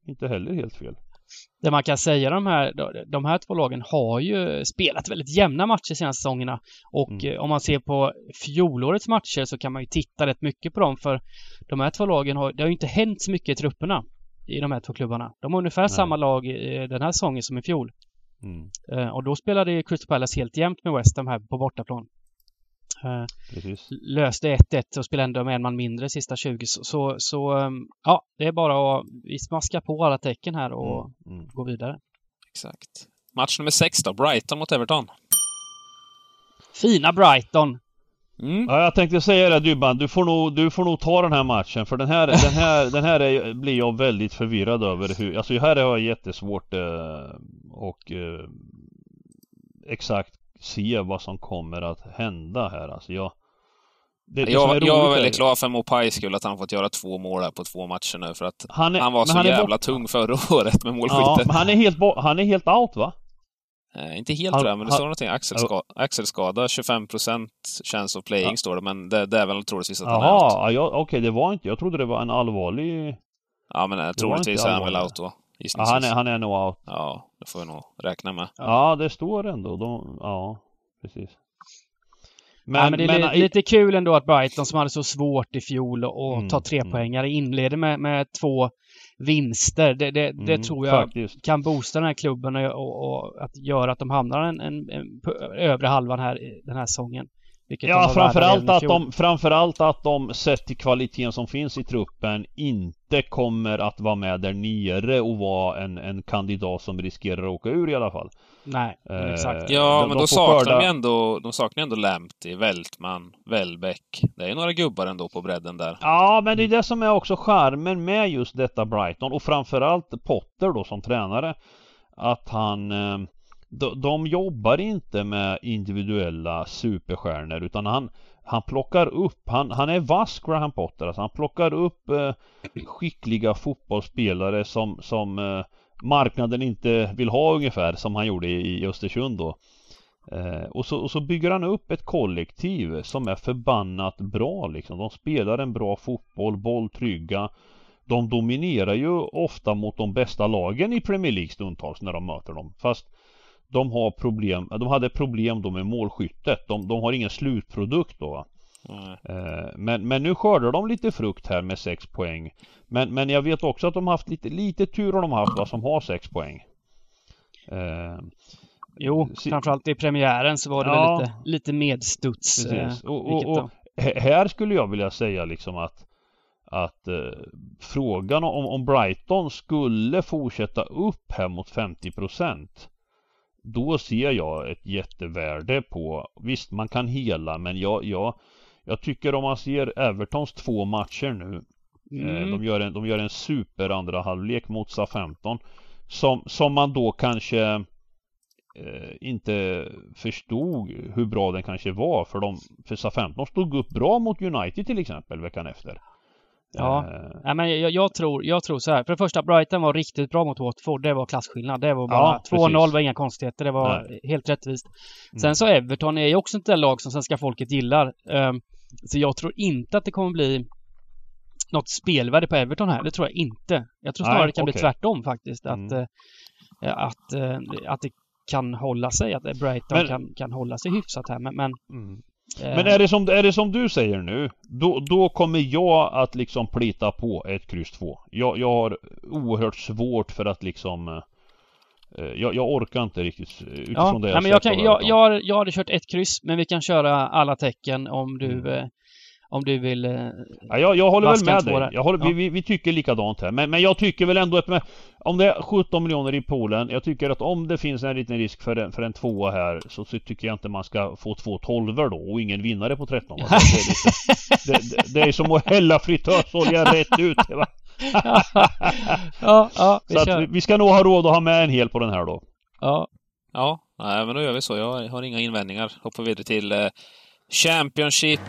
inte heller helt fel. Det man kan säga de här, de här två lagen har ju spelat väldigt jämna matcher senaste säsongerna. Och mm. Eh, om man ser på fjolårets matcher så kan man ju titta rätt mycket på dem för de här två lagen har, det har ju inte hänt så mycket i trupperna i de här två klubbarna. De har ungefär Nej. samma lag den här säsongen som i fjol. Mm. Eh, och då spelade Crystal Palace helt jämnt med West Ham här på bortaplan. Eh, Precis. Löste 1-1 och spelade ändå med en man mindre sista 20. Så, så, så, ehm, ja, det är bara att vi smaskar på alla tecken här och mm, mm. gå vidare. Exakt. Match nummer 6 då, Brighton mot Everton. Fina Brighton! Mm. Ja, jag tänkte säga det Dybban, du får nog, du får nog ta den här matchen för den här, den här, den här är, blir jag väldigt förvirrad över hur, alltså här har jag jättesvårt eh, och eh, exakt se vad som kommer att hända här. Alltså jag... Det, det jag, jag är väldigt glad för Mopais skull att han fått göra två mål här på två matcher nu för att han, är, han var så han jävla tung förra året med målskyttet. Ja, men han är helt, han är helt out va? Eh, inte helt han, tror jag, men det står någonting axelskada, axelskada 25% chance of playing ja. står det, men det, det är väl troligtvis att Aha, han är out. Jaha, okej okay, det var inte, jag trodde det var en allvarlig... Ja men eh, troligtvis är han väl out då. Ja, han, är, han är nog out. Ja, det får jag nog räkna med. Ja, det står ändå. De, ja, precis. Men, ja, men det är men, lite kul ändå att Brighton som hade så svårt i fjol och mm, ta trepoängare mm. inleder med, med två vinster. Det, det, det mm, tror jag faktiskt. kan boosta den här klubben och, och, och, att göra att de hamnar en, en, en, på övre halvan här den här säsongen. Ja, framförallt att, de, framförallt att de sett till kvaliteten som finns i truppen inte kommer att vara med där nere och vara en, en kandidat som riskerar att åka ur i alla fall. Nej, eh, exakt. Ja, de, men de då saknar skörda... de ändå, de saknar ändå Lamptey, Vältman, Welbeck. Det är några gubbar ändå på bredden där. Ja, men det är det som är också charmen med just detta Brighton och framförallt Potter då som tränare. Att han eh, de, de jobbar inte med individuella superstjärnor utan han han plockar upp, han, han är vass Graham Potter, alltså han plockar upp eh, skickliga fotbollsspelare som, som eh, marknaden inte vill ha ungefär som han gjorde i, i Östersund då. Eh, och, så, och så bygger han upp ett kollektiv som är förbannat bra liksom. De spelar en bra fotboll, bolltrygga. De dominerar ju ofta mot de bästa lagen i Premier League stundtals när de möter dem. Fast de har problem, de hade problem då med målskyttet. De, de har ingen slutprodukt då. Mm. Men, men nu skördar de lite frukt här med 6 poäng. Men, men jag vet också att de har haft lite, lite tur har de haft va, som har 6 poäng. Eh, jo, framförallt i premiären så var det ja, väl lite, lite medstuds. Eh, och, och, och här skulle jag vilja säga liksom att att eh, frågan om, om Brighton skulle fortsätta upp här mot 50 då ser jag ett jättevärde på Visst man kan hela men jag, jag Jag tycker om man ser Evertons två matcher nu eh, mm. de, gör en, de gör en super andra halvlek mot SA-15 som, som man då kanske eh, inte förstod hur bra den kanske var för de för SA-15 stod upp bra mot United till exempel veckan efter. Ja, uh, nej, men jag, jag, tror, jag tror så här. För det första, Brighton var riktigt bra mot Watford. Det var klasskillnad. Det var bara ja, 2-0 var inga konstigheter. Det var nej. helt rättvist. Sen mm. så Everton är ju också inte det lag som svenska folket gillar. Um, så jag tror inte att det kommer bli något spelvärde på Everton här. Det tror jag inte. Jag tror snarare nej, det kan okay. bli tvärtom faktiskt. Att, mm. uh, att, uh, att det kan hålla sig. Att Brighton men, kan, kan hålla sig hyfsat här. Men, men mm. Men är det, som, är det som du säger nu, då, då kommer jag att liksom plita på ett kryss 2. Jag, jag har oerhört svårt för att liksom eh, jag, jag orkar inte riktigt utifrån ja, det jag, men jag, kan, jag, jag, har, jag hade kört ett kryss, men vi kan köra alla tecken om du mm. Om du vill... Eh, ja, jag, jag håller väl med dig. Jag håller, ja. vi, vi, vi, tycker likadant här. Men, men jag tycker väl ändå att med, om det är 17 miljoner i poolen. Jag tycker att om det finns en liten risk för en, för en tvåa här så, så tycker jag inte man ska få två tolver då och ingen vinnare på 13. Det, det, det, det, är som att hälla fritösolja rätt ut. Va? ja, ja, vi så att vi ska nog ha råd att ha med en hel på den här då. Ja. Ja, nej, men då gör vi så. Jag har inga invändningar. Hoppar vidare till eh, Championship.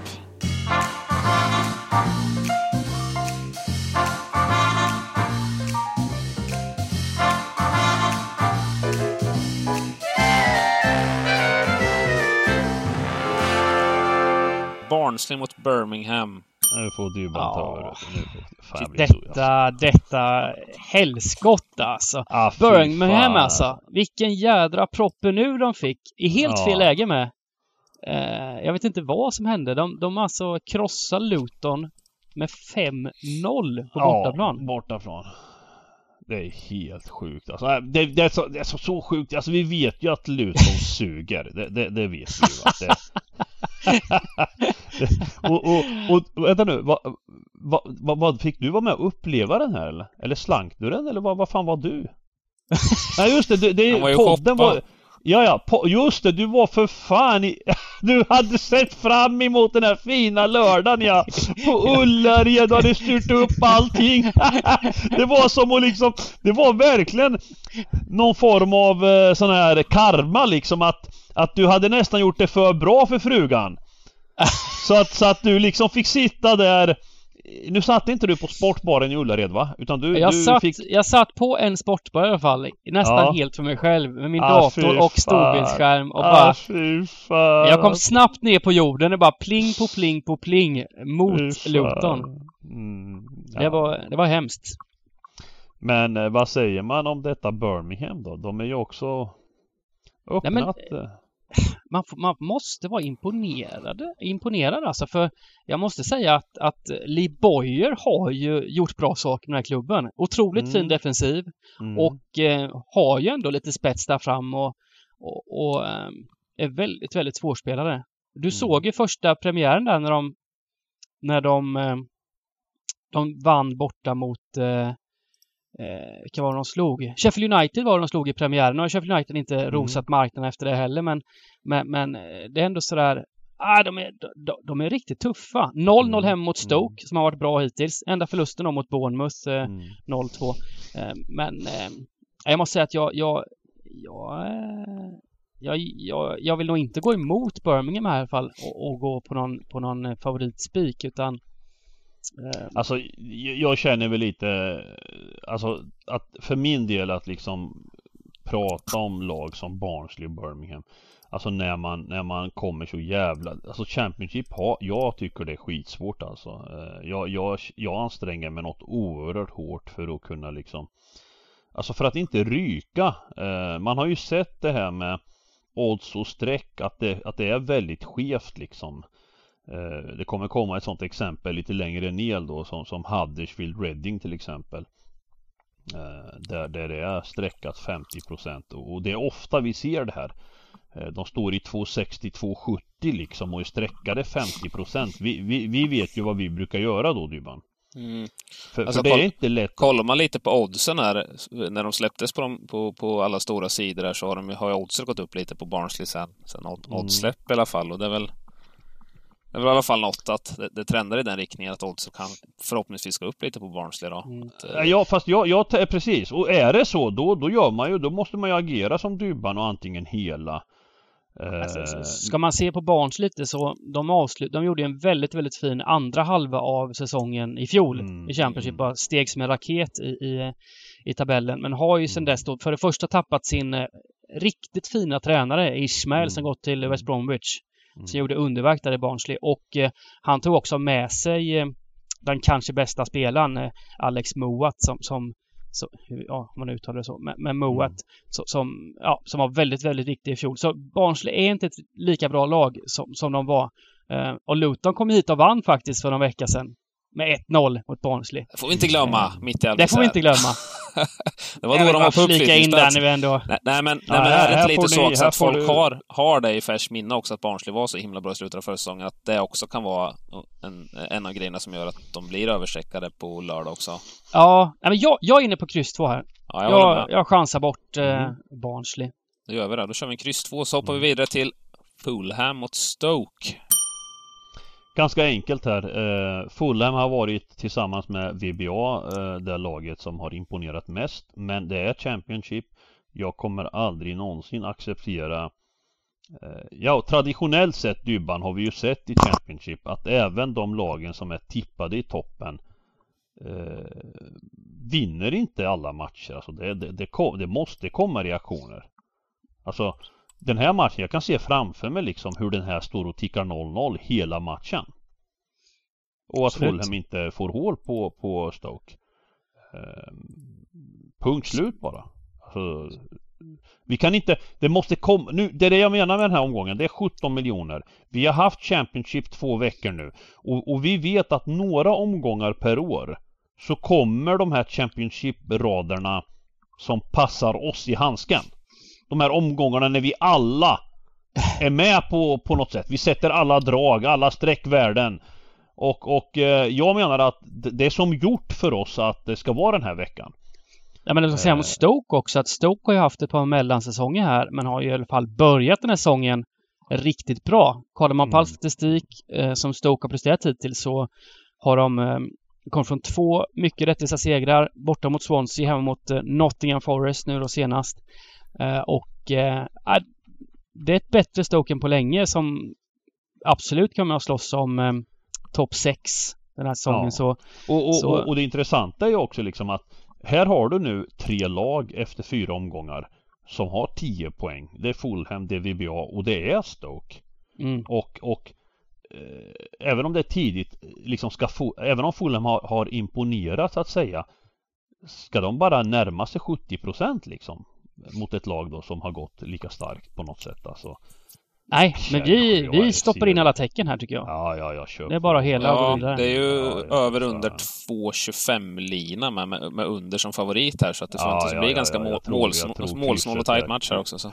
Barnsley mot Birmingham. Nu får du bara ta ja. Detta, detta helskott alltså. Ah, Birmingham alltså. Vilken jädra proppen nu de fick. I helt ja. fel läge med. Eh, jag vet inte vad som hände. De, de alltså krossade Luton med 5-0 på bortaplan. Ja, bortaplan. Det är helt sjukt alltså. Det, det, är, så, det är så, så sjukt. Alltså vi vet ju att Luton suger. Det, det, det vet vi ju. Att det... och, och, och vänta nu. Vad, vad, vad, fick du vara med och uppleva den här eller? Eller slank du den eller vad, vad fan var du? Nej just det, det, det var podden var Ja, ja, på, just det, du var för fan i, Du hade sett fram emot den här fina lördagen ja! På Ullared, du hade styrt upp allting! Det var som att liksom, det var verkligen någon form av eh, sån här karma liksom att, att du hade nästan gjort det för bra för frugan. Så att, så att du liksom fick sitta där nu satt inte du på sportbaren i Ullared va? Utan du, jag, du satt, fick... jag satt på en sportbar i alla fall. Nästan ja. helt för mig själv. Med min ah, dator och storbildsskärm och ah, bara... Jag kom snabbt ner på jorden och bara pling på pling på pling mot Luton. Mm, ja. det, var, det var hemskt. Men eh, vad säger man om detta Birmingham då? De är ju också öppnat. Nej, men, eh, man, man, måste vara imponerad, imponerad alltså för jag måste säga att, att Lee Boyer har ju gjort bra saker med den här klubben. Otroligt mm. fin defensiv mm. och eh, har ju ändå lite spets där fram och, och, och eh, är väldigt, väldigt svårspelare. Du mm. såg ju första premiären där när de när de, eh, de vann borta mot eh, eh, vilka var de slog? Sheffield United var de slog i premiären. Nu har Sheffield United inte mm. rosat marknaden efter det heller men, men, men eh, det är ändå sådär Ah, de, är, de, de är riktigt tuffa. 0-0 mm. hem mot Stoke mm. som har varit bra hittills. Enda förlusten då mot Bournemouth eh, mm. 0-2. Eh, men eh, jag måste säga att jag, jag, jag, eh, jag, jag, jag vill nog inte gå emot Birmingham här i alla fall och, och gå på någon, på någon favoritspik utan Ehm. alltså jag känner väl lite Alltså att för min del att liksom Prata om lag som Barnsley och Birmingham Alltså när man, när man kommer så jävla Alltså Championship har, jag tycker det är skitsvårt alltså. Ehm, jag, jag, jag anstränger mig något oerhört hårt för att kunna liksom Alltså för att inte ryka. Ehm, man har ju sett det här med Odds och streck att det, att det är väldigt skevt liksom det kommer komma ett sånt exempel lite längre ner då som, som Huddersfield Reading till exempel. Eh, där, där det är streckat 50% och det är ofta vi ser det här. Eh, de står i 260-270 liksom och är streckade 50% vi, vi, vi vet ju vad vi brukar göra då Dybban. Mm. För, alltså, för, det är inte lätt. Kollar man lite på oddsen här, när de släpptes på, de, på, på alla stora sidor här så har, de, har ju oddsen gått upp lite på Barnsley sen, sen mm. oddsläpp i alla fall och det är väl det är väl i alla fall något att det, det trendar i den riktningen att Oddset kan förhoppningsvis gå upp lite på Barnsley då. Mm. Att, eh, ja fast jag, jag, precis, och är det så då, då gör man ju, då måste man ju agera som Dybban och antingen hela Alltså, ska man se på Barns lite så de avslut, de gjorde en väldigt, väldigt fin andra halva av säsongen i fjol mm, i Championship. Mm. Bara steg som en raket i, i, i tabellen. Men har ju sedan dess då för det första tappat sin eh, riktigt fina tränare Ismail mm. som gått till West Bromwich. Mm. Som gjorde underverk där i Barnsley och eh, han tog också med sig eh, den kanske bästa spelaren eh, Alex Moat som, som så, ja, man uttalar det så, men, men Moat mm. så, som, ja, som var väldigt, väldigt viktig i fjol. Så Barnsley är inte ett lika bra lag som, som de var. Eh, och Luton kom hit och vann faktiskt för någon vecka sedan. Med 1-0 mot Barnsley. Det får vi inte glömma, mitt i allt Det får vi inte glömma. det var då de var på uppflyttningsplats. in där nu ändå. Nej, nej men, nej, men är det lite så också att folk du... har, har det i färskt minne också att Barnsley var så himla bra i slutet av förra säsongen, att det också kan vara en, en av grejerna som gör att de blir överstreckade på lördag också. Ja, nej, men jag, jag är inne på kryss 2 här. Ja, jag, jag, jag chansar bort eh, mm. Barnsley. Då gör vi det. Då kör vi en kryss 2, så hoppar vi vidare till Fulham mot Stoke. Ganska enkelt här. Eh, Fulham har varit tillsammans med VBA eh, det laget som har imponerat mest. Men det är Championship. Jag kommer aldrig någonsin acceptera eh, Ja, traditionellt sett Dybban har vi ju sett i Championship att även de lagen som är tippade i toppen eh, vinner inte alla matcher. Alltså det, det, det, det måste komma reaktioner. Alltså den här matchen, jag kan se framför mig liksom hur den här står och tickar 0-0 hela matchen. Och att Fulham inte får hål på, på Stoke. Eh, punkt slut bara. Alltså, vi kan inte, det måste komma, nu, det är det jag menar med den här omgången, det är 17 miljoner. Vi har haft Championship två veckor nu och, och vi vet att några omgångar per år så kommer de här Championship-raderna som passar oss i handsken de här omgångarna när vi alla är med på, på något sätt. Vi sätter alla drag, alla sträckvärden. Och, och eh, jag menar att det är som gjort för oss att det ska vara den här veckan. Ja men jag ska säga mot eh. Stoke också att Stoke har ju haft ett par mellansäsonger här men har ju i alla fall börjat den här säsongen riktigt bra. Kollar man på all mm. statistik eh, som Stoke har presterat hittills så har de eh, kommit från två mycket rättvisa segrar borta mot Swansea, hemma mot eh, Nottingham Forest nu då senast. Eh, och eh, det är ett bättre Stoke än på länge som absolut kommer att slåss om eh, topp 6 den här säsongen. Ja. Så, och, och, så... och, det intressanta är ju också liksom att här har du nu tre lag efter fyra omgångar som har 10 poäng. Det är Fulham, det är VBA och det är Stoke. Mm. Och, och eh, även om det är tidigt, liksom ska även om Fulham har, har imponerat så att säga, ska de bara närma sig 70 liksom? Mot ett lag då som har gått lika starkt på något sätt alltså. Nej, men vi, vi stoppar in alla tecken här tycker jag. Ja, ja, jag köper. Det är bara hela Ja, det är ju ja, över under 2,25 lina med, med, med, under som favorit här så att det ja, förväntas ja, bli ja, ganska mål, målsnål, målsnål och tajt match här också. Så.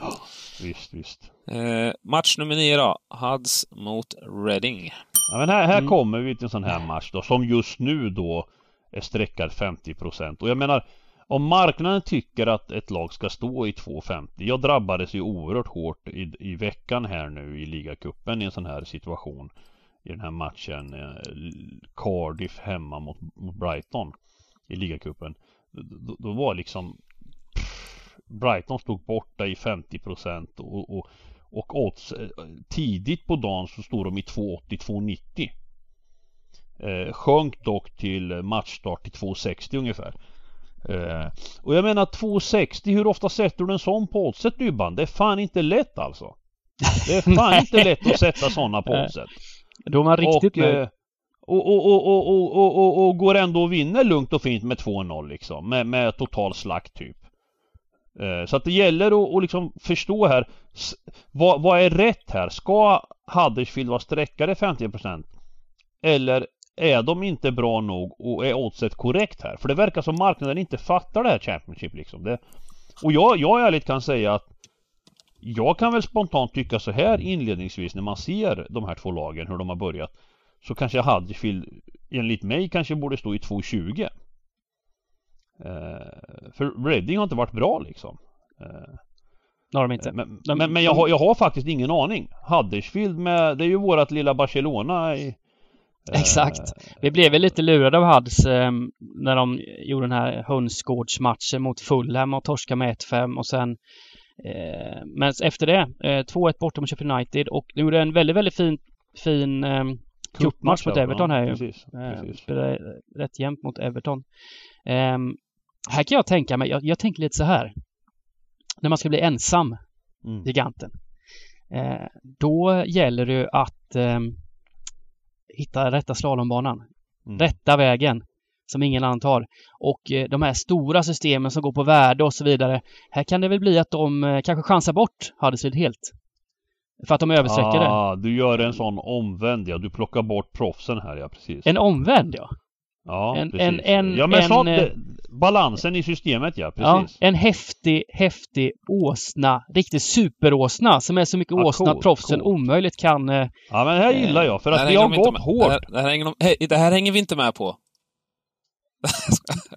Visst, visst. Eh, match nummer 9 då. Huds mot Reading. Ja, men här, här mm. kommer vi till en sån här match då som just nu då är sträckad 50 och jag menar om marknaden tycker att ett lag ska stå i 2,50 Jag drabbades ju oerhört hårt i, i veckan här nu i ligacupen i en sån här situation. I den här matchen eh, Cardiff hemma mot, mot Brighton I ligacupen. Då, då var liksom pff, Brighton stod borta i 50% och, och, och odds eh, tidigt på dagen så stod de i 2,80-2,90 eh, Sjönk dock till matchstart till 2,60 ungefär. Eh, och jag menar 2,60 hur ofta sätter du en sån på oddset Dybban? Det är fan inte lätt alltså. Det är fan inte lätt att sätta sådana på oddset. Då är man riktigt och, med. Och, och, och, och, och, och, och, går ändå och vinner lugnt och fint med 2-0 liksom. Med, med total slakt typ. Så att det gäller att, att liksom förstå här vad, vad är rätt här? Ska Huddersfield vara sträckare 50% Eller är de inte bra nog och är oddset korrekt här? För det verkar som marknaden inte fattar det här Championship liksom. Det, och jag, jag ärligt kan säga att jag kan väl spontant tycka så här inledningsvis när man ser de här två lagen, hur de har börjat. Så kanske Huddersfield enligt mig kanske borde stå i 2,20. Eh, för Reading har inte varit bra liksom. Eh, har de inte. Men, men, men jag, har, jag har faktiskt ingen aning. Huddersfield med, det är ju vårat lilla Barcelona i, Exakt. Vi blev väl lite lurade av Hads eh, när de gjorde den här hönsgårdsmatchen mot Fulham och torska med 1-5 och sen eh, Men efter det, eh, 2-1 borta mot Sheffield United och de gjorde en väldigt, väldigt fin, fin eh, cupmatch mot Everton här ju. Precis, eh, precis. Rätt jämnt mot Everton. Eh, här kan jag tänka mig, jag, jag, tänker lite så här. När man ska bli ensam, mm. giganten. Eh, då gäller det ju att ehm, hitta rätta slalombanan. Mm. Rätta vägen som ingen annan tar. Och eh, de här stora systemen som går på värde och så vidare. Här kan det väl bli att de eh, kanske chansar bort Huddersfield helt. För att de översträcker ah, det. du gör en sån omvänd ja. Du plockar bort proffsen här ja, precis. En omvänd ja. Ja, en, precis. En, en, ja, men en, sånt, eh, balansen i systemet, ja. Precis. Ja, en häftig, häftig åsna. Riktig superåsna som är så mycket ja, åsna cool, att proffsen cool. omöjligt kan... Eh, ja, men det här gillar jag för att vi har gått hårt. Det här, det, här hänger de, det här hänger vi inte med på.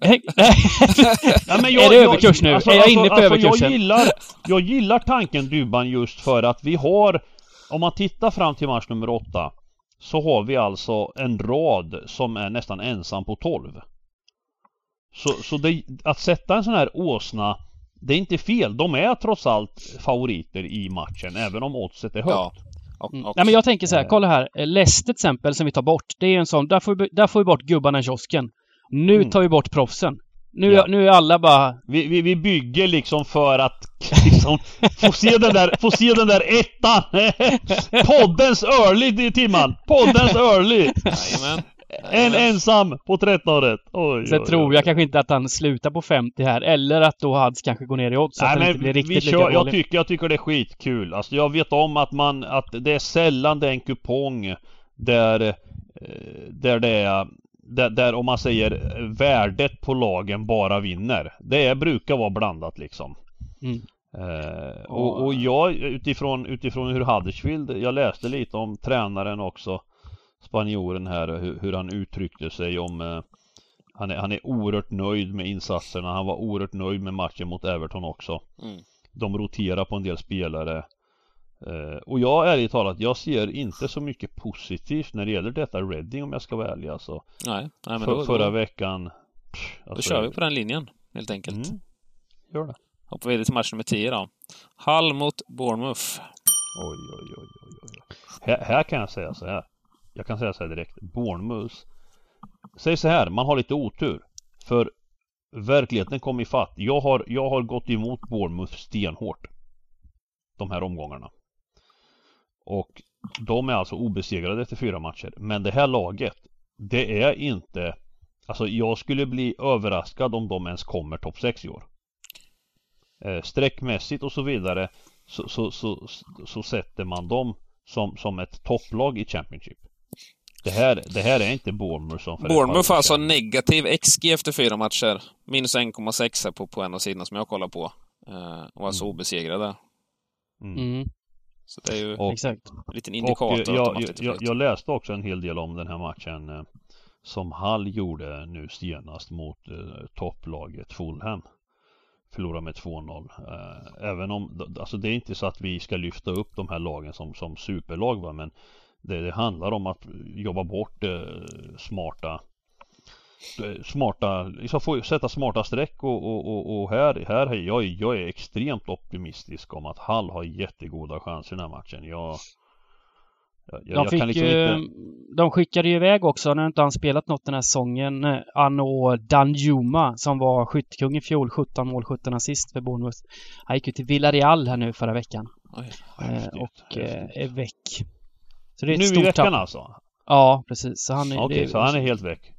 ja, men jag, är det överkurs nu? Alltså, är jag inne på alltså, överkursen? Jag gillar, jag gillar tanken Dubban just för att vi har Om man tittar fram till match nummer åtta Så har vi alltså en rad som är nästan ensam på 12 Så, så det, att sätta en sån här åsna Det är inte fel, de är trots allt favoriter i matchen även om oddset är högt ja. Och, mm. Nej men jag tänker så här, kolla här. Leicester till exempel som vi tar bort. Det är en sån, där får vi, där får vi bort gubbarna i kiosken. Nu mm. tar vi bort proffsen. Nu, ja. nu är alla bara... Vi, vi, vi bygger liksom för att liksom, få se den där, få se den där ettan! Poddens early Timman! Poddens early! Jajamän. En ensam på 13 rätt. Oj, Sen oj, tror oj. jag kanske inte att han slutar på 50 här. Eller att då Hads kanske går ner i odds. Så Nej, att men inte blir riktigt vi kör, jag tycker, jag tycker det är skitkul. Alltså jag vet om att man, att det är sällan det är en kupong där, eh, där det är där, där, om man säger värdet på lagen bara vinner. Det brukar vara blandat liksom. Mm. Eh, och, och, jag utifrån, utifrån hur Huddersfield, jag läste lite om tränaren också Spanjoren här, hur, hur han uttryckte sig om eh, han, är, han är oerhört nöjd med insatserna, han var oerhört nöjd med matchen mot Everton också. Mm. De roterar på en del spelare. Uh, och jag ärligt talat, jag ser inte så mycket positivt när det gäller detta Reading om jag ska vara ärlig alltså. Nej, nej men För, då, Förra veckan pff, alltså, Då kör vi på den linjen, helt enkelt. Mm, gör det. Hoppar vidare till match nummer 10 då. Hall mot Bournemouth. Oj, oj, oj, oj, oj. Här, här kan jag säga så här. Jag kan säga så här direkt. Bournemouth. Säg så här, man har lite otur. För verkligheten kom ifatt. Jag har, jag har gått emot Bournemouth stenhårt. De här omgångarna. Och de är alltså obesegrade efter fyra matcher. Men det här laget, det är inte... Alltså jag skulle bli överraskad om de ens kommer topp 6 i år. Eh, sträckmässigt och så vidare så, så, så, så, sätter man dem som, som ett topplag i Championship. Det här, det här är inte Bournemouth som Bournemouth har alltså negativ XG efter fyra matcher. Minus 1,6 på, på en av sidorna som jag kollar på. Eh, och alltså mm. obesegrade. Mm. mm. Så det är ju och, Exakt. en liten indikator. Och jag, jag, jag, läste också en hel del om den här matchen eh, som Hall gjorde nu senast mot eh, topplaget Fulham. Förlorade med 2-0. Eh, även om, alltså det är inte så att vi ska lyfta upp de här lagen som, som superlag va, men det, det handlar om att jobba bort eh, smarta smarta, liksom få sätta smarta streck och, och, och, och här, här jag, jag är extremt optimistisk om att Hall har jättegoda chanser i den här matchen. Jag, jag, de, fick liksom inte... de skickade ju iväg också, när inte han spelat något den här säsongen, eh, Anno Danjuma som var skyttekung i fjol, 17 mål, 17 assist för Bournemouth. Han gick ju till Villarreal här nu förra veckan. Oj, eh, och eh, är väck. Så det är ett nu i veckan tapp. alltså? Ja, precis. Så han är, Okej, okay, så han är helt väck?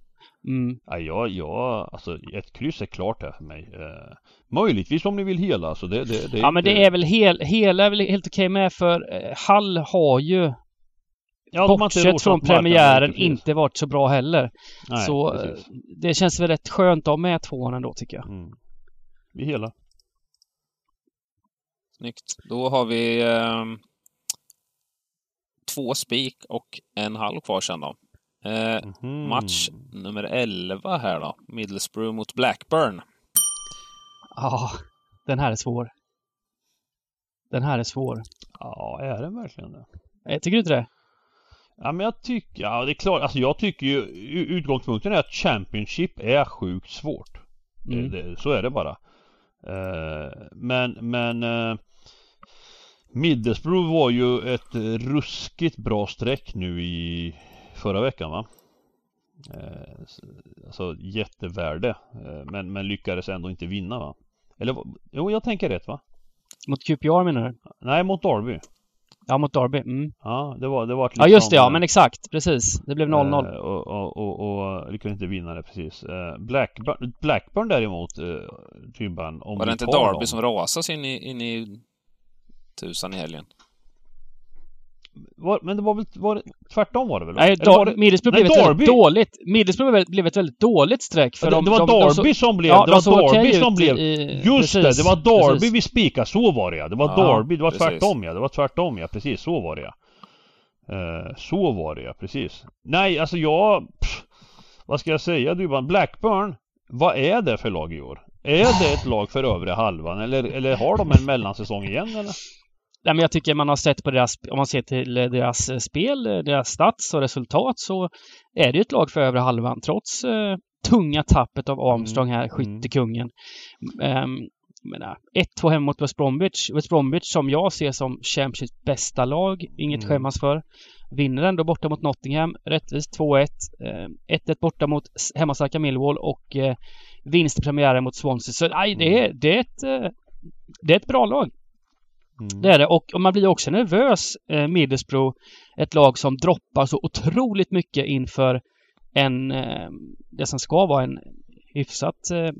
Mm. Ja, jag, jag, alltså ett kryss är klart här för mig. Eh, möjligtvis om ni vill hela så det, det, det Ja men det är väl hel, hela är väl helt okej med för eh, Hall har ju ja, Bortsett från premiären marknaden, inte varit så bra heller. Nej, så precis. Eh, det känns väl rätt skönt att ha med tvåan ändå tycker jag. Mm. Vi hela. Snyggt. Då har vi eh, två spik och en halv kvar sen då. Eh, mm. Match nummer 11 här då. Middlesbrough mot Blackburn. Ja, den här är svår. Den här är svår. Ja, är den verkligen det? Jag eh, tycker du inte det? Ja men jag tycker, ja det är klart, alltså jag tycker ju utgångspunkten är att Championship är sjukt svårt. Mm. Det, det, så är det bara. Uh, men, men uh, Middlesbrough var ju ett ruskigt bra streck nu i förra veckan va? Eh, alltså jättevärde eh, men, men lyckades ändå inte vinna va? Eller jo jag tänker rätt va? Mot QPR menar du? Nej mot Derby Ja mot Derby, mm. Ja det var, det var liksom, Ja just det ja, men exakt, precis. Det blev 0-0 eh, och, och, och, och lyckades inte vinna det precis eh, Blackburn, Blackburn däremot eh, Tybban om Var det inte Derby dem. som rasade in i, in i tusan i helgen? Var, men det var väl var, tvärtom var det väl? Nej, det, Middlesbrough blev ett väldigt dåligt... Middlesbrough blev ett väldigt dåligt streck för det, de, det var de, Derby de, som blev... Ja, det var Derby som blev... I, just precis, det, det var Derby precis. vi spikade. Så var det ja. Det var ja, Derby. Det var precis. tvärtom ja. Det var tvärtom ja. Precis, så var det ja. Uh, så var det ja, precis. Nej, alltså jag... Pff, vad ska jag säga du Blackburn. Vad är det för lag i år? Är det ett lag för övre halvan eller, eller har de en mellansäsong igen eller? Nej, men jag tycker man har sett på deras, om man ser till deras eh, spel, eh, deras stats och resultat så är det ett lag för övre halvan trots eh, tunga tappet av Armstrong här, mm. skyttekungen. Um, 1-2 hemma mot West Bromwich. West Bromwich som jag ser som Championships bästa lag, inget mm. skämmas för. Vinner ändå borta mot Nottingham, rättvist 2-1. 1-1 borta mot hemmastarka Millwall och eh, vinst i premiären mot Swansea. Så nej, det är, det är ett, eh, det är ett bra lag. Mm. Det är det. Och, och man blir också nervös, eh, Middlesbrough, ett lag som droppar så otroligt mycket inför en, eh, det som ska vara en hyfsat eh,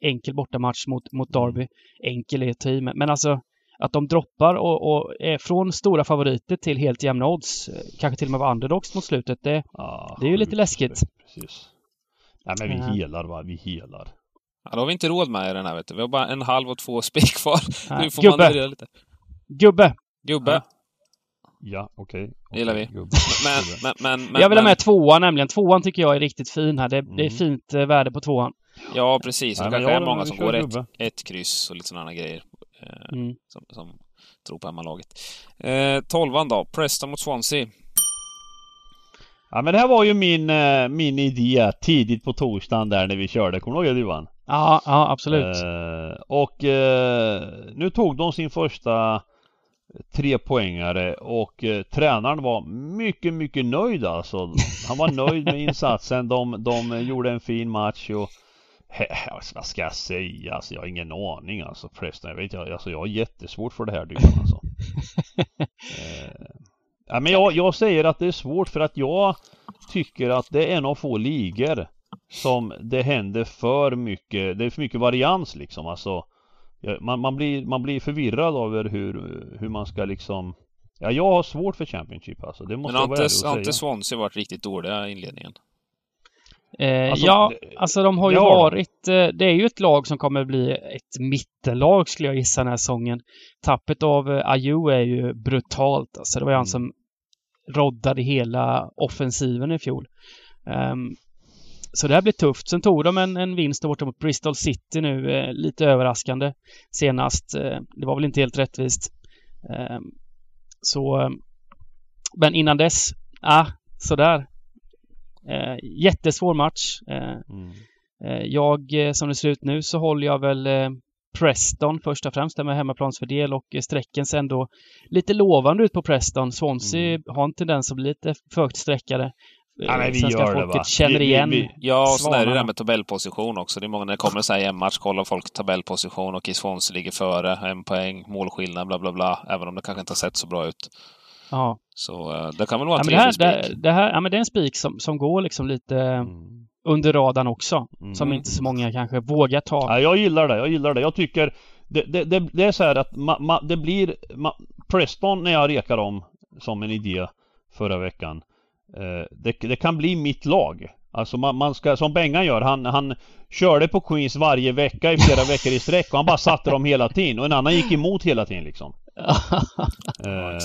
enkel bortamatch mot, mot mm. Derby. Enkel är team, men alltså att de droppar och, och är från stora favoriter till helt jämna odds, eh, kanske till och med var underdogs mot slutet, det, ah, det är ju lite läskigt. Precis. Nej men vi ja. helar va, vi helar. Ja, då har vi inte råd med i den här vet du. Vi har bara en halv och två spik kvar. Nej. Nu får Gubbe. man lite. Gubbe! Gubbe. Ja. Ja, okej. Okay. Det gillar vi. Men, men, men, men, jag vill ha med tvåan nämligen. Tvåan tycker jag är riktigt fin här. Det, mm. det är mm. fint eh, värde på tvåan. Ja, precis. Det kanske är många som går ett, ett kryss och lite sådana grejer. Eh, mm. som, som tror på hemmalaget. Eh, tolvan då. Preston mot Swansea. Ja men det här var ju min, eh, min idé tidigt på torsdagen där när vi körde. Kommer du ihåg det Johan? Ja, ja absolut. Eh, och eh, nu tog de sin första trepoängare och eh, tränaren var mycket, mycket nöjd alltså. Han var nöjd med insatsen. De, de gjorde en fin match och alltså, vad ska jag säga? Alltså, jag har ingen aning alltså Förresten, Jag vet jag, alltså, jag har jättesvårt för det här dykan alltså. eh, ja, men jag, jag säger att det är svårt för att jag tycker att det är en av få ligor som det händer för mycket. Det är för mycket varians liksom. Alltså, man, man, blir, man blir förvirrad över hur, hur man ska liksom Ja, jag har svårt för Championship alltså. Det måste Men har inte, har inte Swansea varit riktigt dåliga i inledningen? Eh, alltså, ja, alltså de har ju varit... Eh, det är ju ett lag som kommer bli ett mittenlag skulle jag gissa den här säsongen. Tappet av eh, Ayu är ju brutalt. Alltså det var ju mm. han som roddade hela offensiven i fjol. Um, så det här blir tufft. Sen tog de en, en vinst borta mot Bristol City nu, eh, lite överraskande senast. Eh, det var väl inte helt rättvist. Eh, så, men innan dess, ah, sådär. Eh, jättesvår match. Eh, mm. Eh, jag, eh, som det ser ut nu, så håller jag väl Preston först och främst, där med hemmaplansfördel och sträcken ser ändå lite lovande ut på Preston. Swansea mm. har en tendens att bli lite för högt sträckade. Ja, men vi Svenska gör folket det, va? känner igen vi, vi, Ja, och sen är det det där med tabellposition också. Det är många när det kommer så här en match kollar folk tabellposition och i Swansea ligger före, en poäng, målskillnad, bla bla bla. Även om det kanske inte har sett så bra ut. Ja. Så uh, det kan väl vara en ja, trevlig det, spik. Det, här, ja, men det är en spik som, som går liksom lite mm. under radarn också. Mm. Som inte så många kanske vågar ta. Ja, jag gillar det, jag gillar det. Jag tycker det, det, det, det är så här att ma, ma, det blir ma, Preston när jag rekar om som en idé förra veckan. Eh, det, det, kan bli mitt lag. Alltså man, man, ska, som Bengan gör, han, han körde på Queens varje vecka i flera veckor i sträck och han bara satte dem hela tiden och en annan gick emot hela tiden liksom. eh,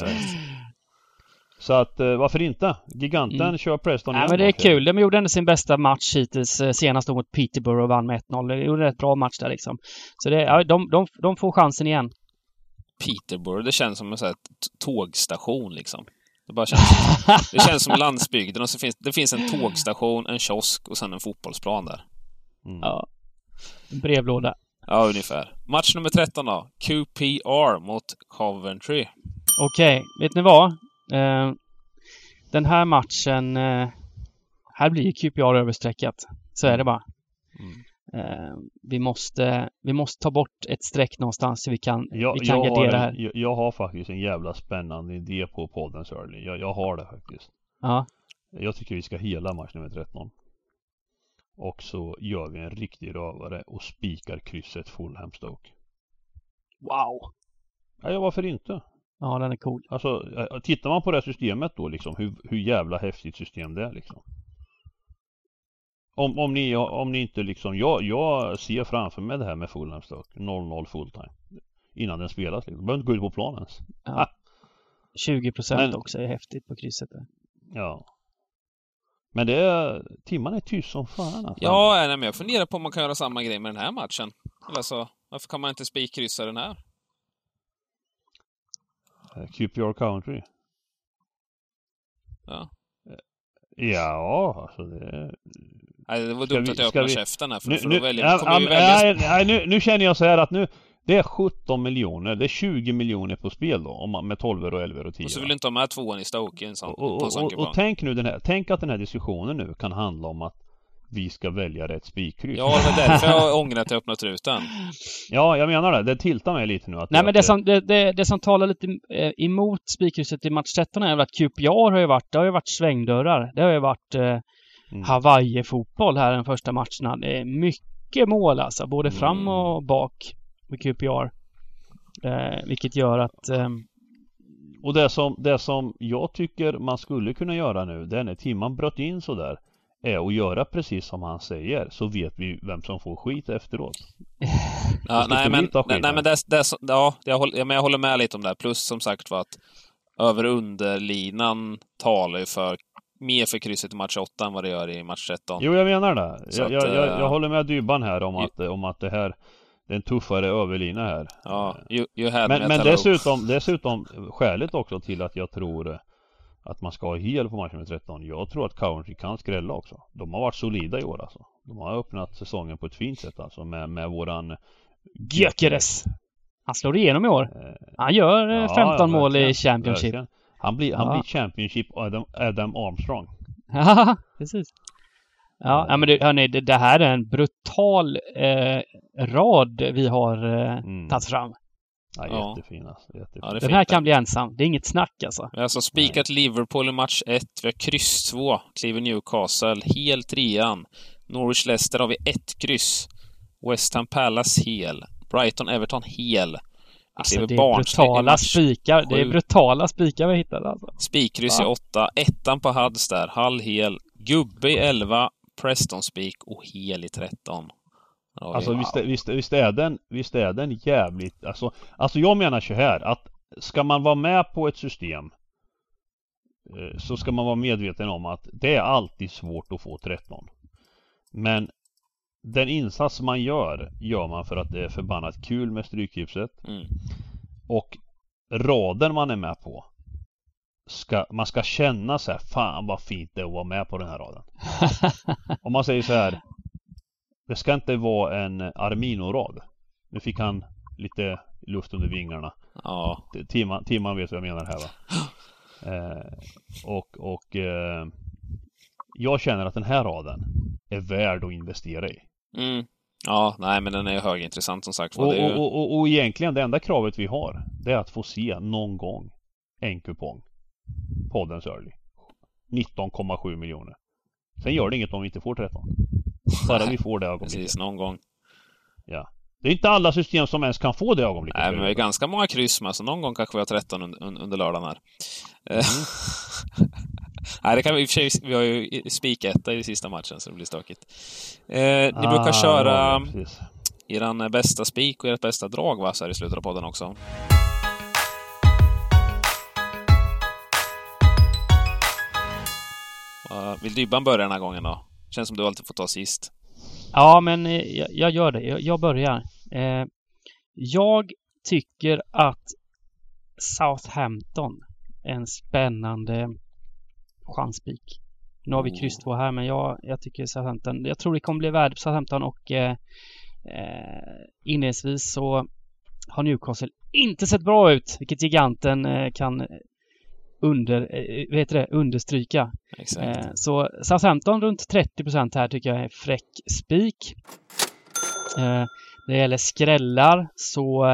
så att eh, varför inte? Giganten mm. kör Preston. Ja, men det är kul. De gjorde ändå sin bästa match hittills senast mot Peterborough och vann med 1-0. De gjorde en rätt bra match där liksom. Så det, ja, de, de, de får chansen igen. Peterborough, det känns som en sån här tågstation liksom. Det bara känns, det känns som landsbygden och så finns det finns en tågstation, en kiosk och sen en fotbollsplan där. Mm. Ja. En brevlåda. Ja, ungefär. Match nummer 13 då. QPR mot Coventry. Okej, okay. vet ni vad? Eh, den här matchen... Eh, här blir QPR överstreckat. Så är det bara. Mm. Eh, vi, måste, vi måste ta bort ett streck någonstans så vi kan, jag, vi kan jag gardera här. Jag, jag, har faktiskt en jävla spännande idé på podden Sörli. Jag, jag har det faktiskt. Ja. Jag tycker vi ska hela match nummer 13. Och så gör vi en riktig rövare och spikar krysset Fulham Stoke. Wow! Ja, varför inte? Ja, den är cool. Alltså, tittar man på det systemet då liksom, hur, hur jävla häftigt system det är liksom. Om, om, ni, om ni inte liksom, jag, jag ser framför mig det här med Fulham Stoke, 0-0 fulltime. Innan den spelas liksom. Behöver inte gå ut på planen ens. Ja. Ah. 20 procent också är häftigt på krysset där. Ja. Men det är, timman är tyst som fan alltså. Ja, nej, men jag funderar på om man kan göra samma grej med den här matchen. Alltså, varför kan man inte spikkryssa den här? Eh, keep your country. Ja. Ja, alltså det... Nej, det var dumt vi, att jag öppnade vi... käften här, för, nu, för nu, då väljer, ja, ja, välja... nej, nu, nu känner jag så här att nu, det är 17 miljoner, det är 20 miljoner på spel då, om man, med 12 och 11 och 10. Och så vill du inte ha med tvåan i Stoke en sån, och, och, och, och, tänk nu den här, tänk att den här diskussionen nu kan handla om att vi ska välja rätt spikkryss. Ja, det var därför jag ångrar att jag öppnat rutan. Ja, jag menar det. Det tiltar mig lite nu. Att Nej, men det som, det, det, det som talar lite eh, emot spikkrysset i match 13 är väl att QPR har ju varit, det har ju varit svängdörrar. Det har ju varit eh, mm. Hawaii-fotboll här den första matcherna. Det är mycket mål alltså, både mm. fram och bak med QPR. Eh, vilket gör att eh, och det som, det som jag tycker man skulle kunna göra nu, det är när Timman bröt in sådär är att göra precis som han säger så vet vi vem som får skit efteråt. Ja, nej, men, nej, nej, men det, det, ja, jag håller, men jag håller med lite om det. Plus som sagt var att över underlinan talar ju för mer för krysset i match 8 än vad det gör i match 13. Jo, jag menar det. Jag, att, jag, jag, jag, håller med Dybban här om att, om att det här det är en tuffare överlina här. Ja, you, you men, men dessutom, dessutom skälet också till att jag tror att man ska ha hel på match nummer 13. Jag tror att Coventry kan skrälla också. De har varit solida i år alltså. De har öppnat säsongen på ett fint sätt alltså med, med våran Gyökeres. Han slår igenom i år. Eh, han gör ja, 15 ja, mål i Championship. Verkligen. Han blir, han blir Championship Adam, Adam Armstrong. Ja, precis. Ja, ja men det, hörni, det, det här är en brutal eh, rad vi har eh, mm. tagit fram. Ja, jättefin alltså. Jättefin. Ja, Den här kan bli ensam. Det är inget snack alltså. Vi har alltså spikat. Liverpool i match 1. Vi har kryss 2. Kliver Newcastle. Hel trean. Norwich Leicester har vi ett kryss. West Ham Palace hel. Brighton Everton hel. Alltså det är brutala spikar. Det är brutala spikar vi hittade alltså. Spikkryss i 8. Ettan på Huds där. Hall hel. Gubbe i 11. Preston spik och hel i 13. Alltså wow. visst, visst, visst, är den, visst är den jävligt, alltså, alltså jag menar så här att ska man vara med på ett system eh, så ska man vara medveten om att det är alltid svårt att få 13. Men den insats man gör, gör man för att det är förbannat kul med Stryktipset. Mm. Och raden man är med på ska, man ska känna så här, fan vad fint det är att vara med på den här raden. Om man säger så här det ska inte vara en Armino-rad. Nu fick han lite luft under vingarna. Ja. Timman, Timman vet vad jag menar här va. Eh, och och eh, jag känner att den här raden är värd att investera i. Mm. Ja, nej men den är högintressant som sagt. Och, ju... och, och, och egentligen det enda kravet vi har det är att få se någon gång en kupong. Poddens early. 19,7 miljoner. Sen gör det inget om vi inte får 13. Bara vi får det ögonblicket. Precis, någon gång. Ja. Det är inte alla system som ens kan få det ögonblicket. Nej, men vi har ganska många kryss med, så någon gång kanske vi har 13 under, under lördagen här. Mm. Nej, det kan vi i och för sig. Vi har ju spiketta i sista matchen, så det blir stökigt. Eh, ni ah, brukar köra ja, eran bästa spik och ert bästa drag, va, så här i slutet av podden också. Uh, vill Dybban börja den här gången då? Känns som du alltid får ta sist. Ja, men eh, jag, jag gör det. Jag, jag börjar. Eh, jag tycker att Southampton är en spännande chanspik. Nu har vi kryss två här, men jag, jag tycker Southampton. Jag tror det kommer bli värde på Southampton och eh, eh, inledningsvis så har Newcastle inte sett bra ut, vilket giganten eh, kan under, eh, vad heter det, understryka. Exakt. Eh, så Southampton runt 30 procent här tycker jag är fräck spik. Eh, när det gäller skrällar så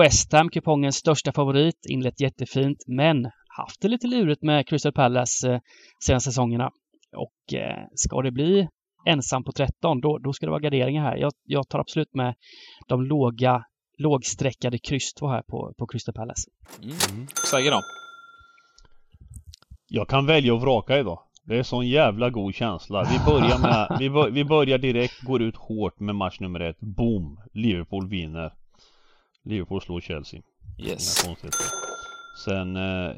West Ham, kupongens största favorit, inlett jättefint men haft det lite lurigt med Crystal Palace senaste säsongerna. Och ska det bli ensam på 13 då, då ska det vara garderingar här. Jag, jag tar absolut med de låga lågsträckade kryss två här på, på Crystal Palace. Mm. mm. Säger då? Jag kan välja att vraka idag. Det är sån jävla god känsla. Vi börjar med, vi, bör, vi börjar direkt, går ut hårt med match nummer ett. Boom! Liverpool vinner. Liverpool slår Chelsea. Yes. Sen eh,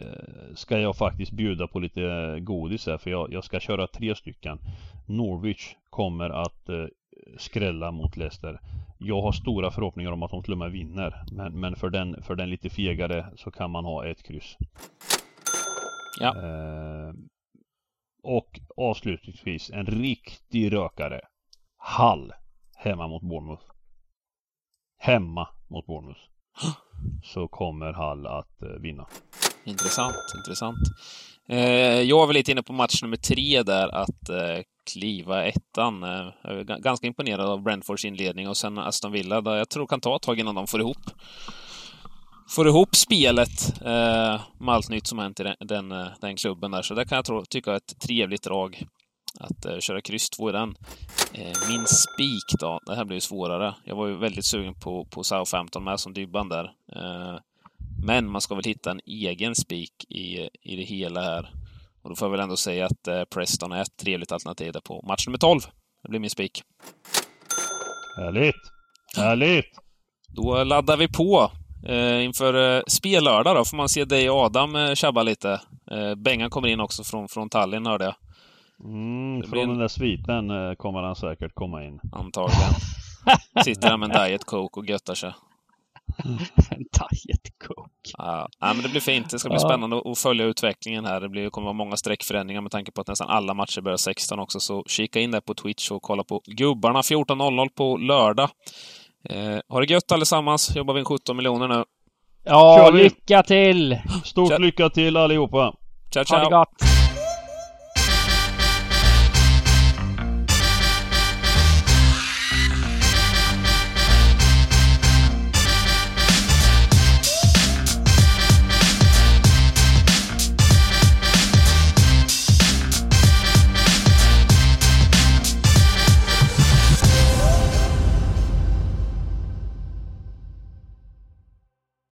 ska jag faktiskt bjuda på lite godis här för jag, jag ska köra tre stycken. Norwich kommer att eh, skrälla mot Leicester. Jag har stora förhoppningar om att de till och med vinner. Men, men för, den, för den lite fegare så kan man ha ett kryss. Ja. Eh, och avslutningsvis en riktig rökare. Hall hemma mot Bournemouth. Hemma mot Bournemouth. Så kommer Hall att eh, vinna. Intressant, intressant. Eh, jag är väl lite inne på match nummer tre där, att eh, kliva ettan. Jag är ganska imponerad av Brentfords inledning och sen Aston Villa, där jag tror kan ta ett tag innan de får ihop får ihop spelet eh, med allt nytt som hänt i den, den, den klubben där. Så det kan jag tro, tycka är ett trevligt drag att eh, köra kryss 2 i den. Eh, min spik då, det här blir ju svårare. Jag var ju väldigt sugen på, på Southampton med som Dybban där. Eh, men man ska väl hitta en egen spik i, i det hela här. Och då får jag väl ändå säga att eh, Preston är ett trevligt alternativ där på match nummer 12. Det blir min spik. Härligt! Härligt! Då laddar vi på Eh, inför eh, spellördag då får man se dig och Adam eh, tjabba lite. Eh, Bengan kommer in också från, från Tallinn hörde jag. Mm, från en... den där sviten eh, kommer han säkert komma in. Antagligen. Sitter där med en Diet Coke och göttar sig. en Diet Coke. Ja, men det blir fint. Det ska bli ja. spännande att följa utvecklingen här. Det blir, kommer vara många streckförändringar med tanke på att nästan alla matcher börjar 16 också. Så kika in där på Twitch och kolla på Gubbarna 14.00 på lördag. Eh, ha det gött allesammans. Jobbar vi in 17 miljoner nu. Ja, lycka till! Stort lycka till allihopa! Ciao, ciao! Ha det gott!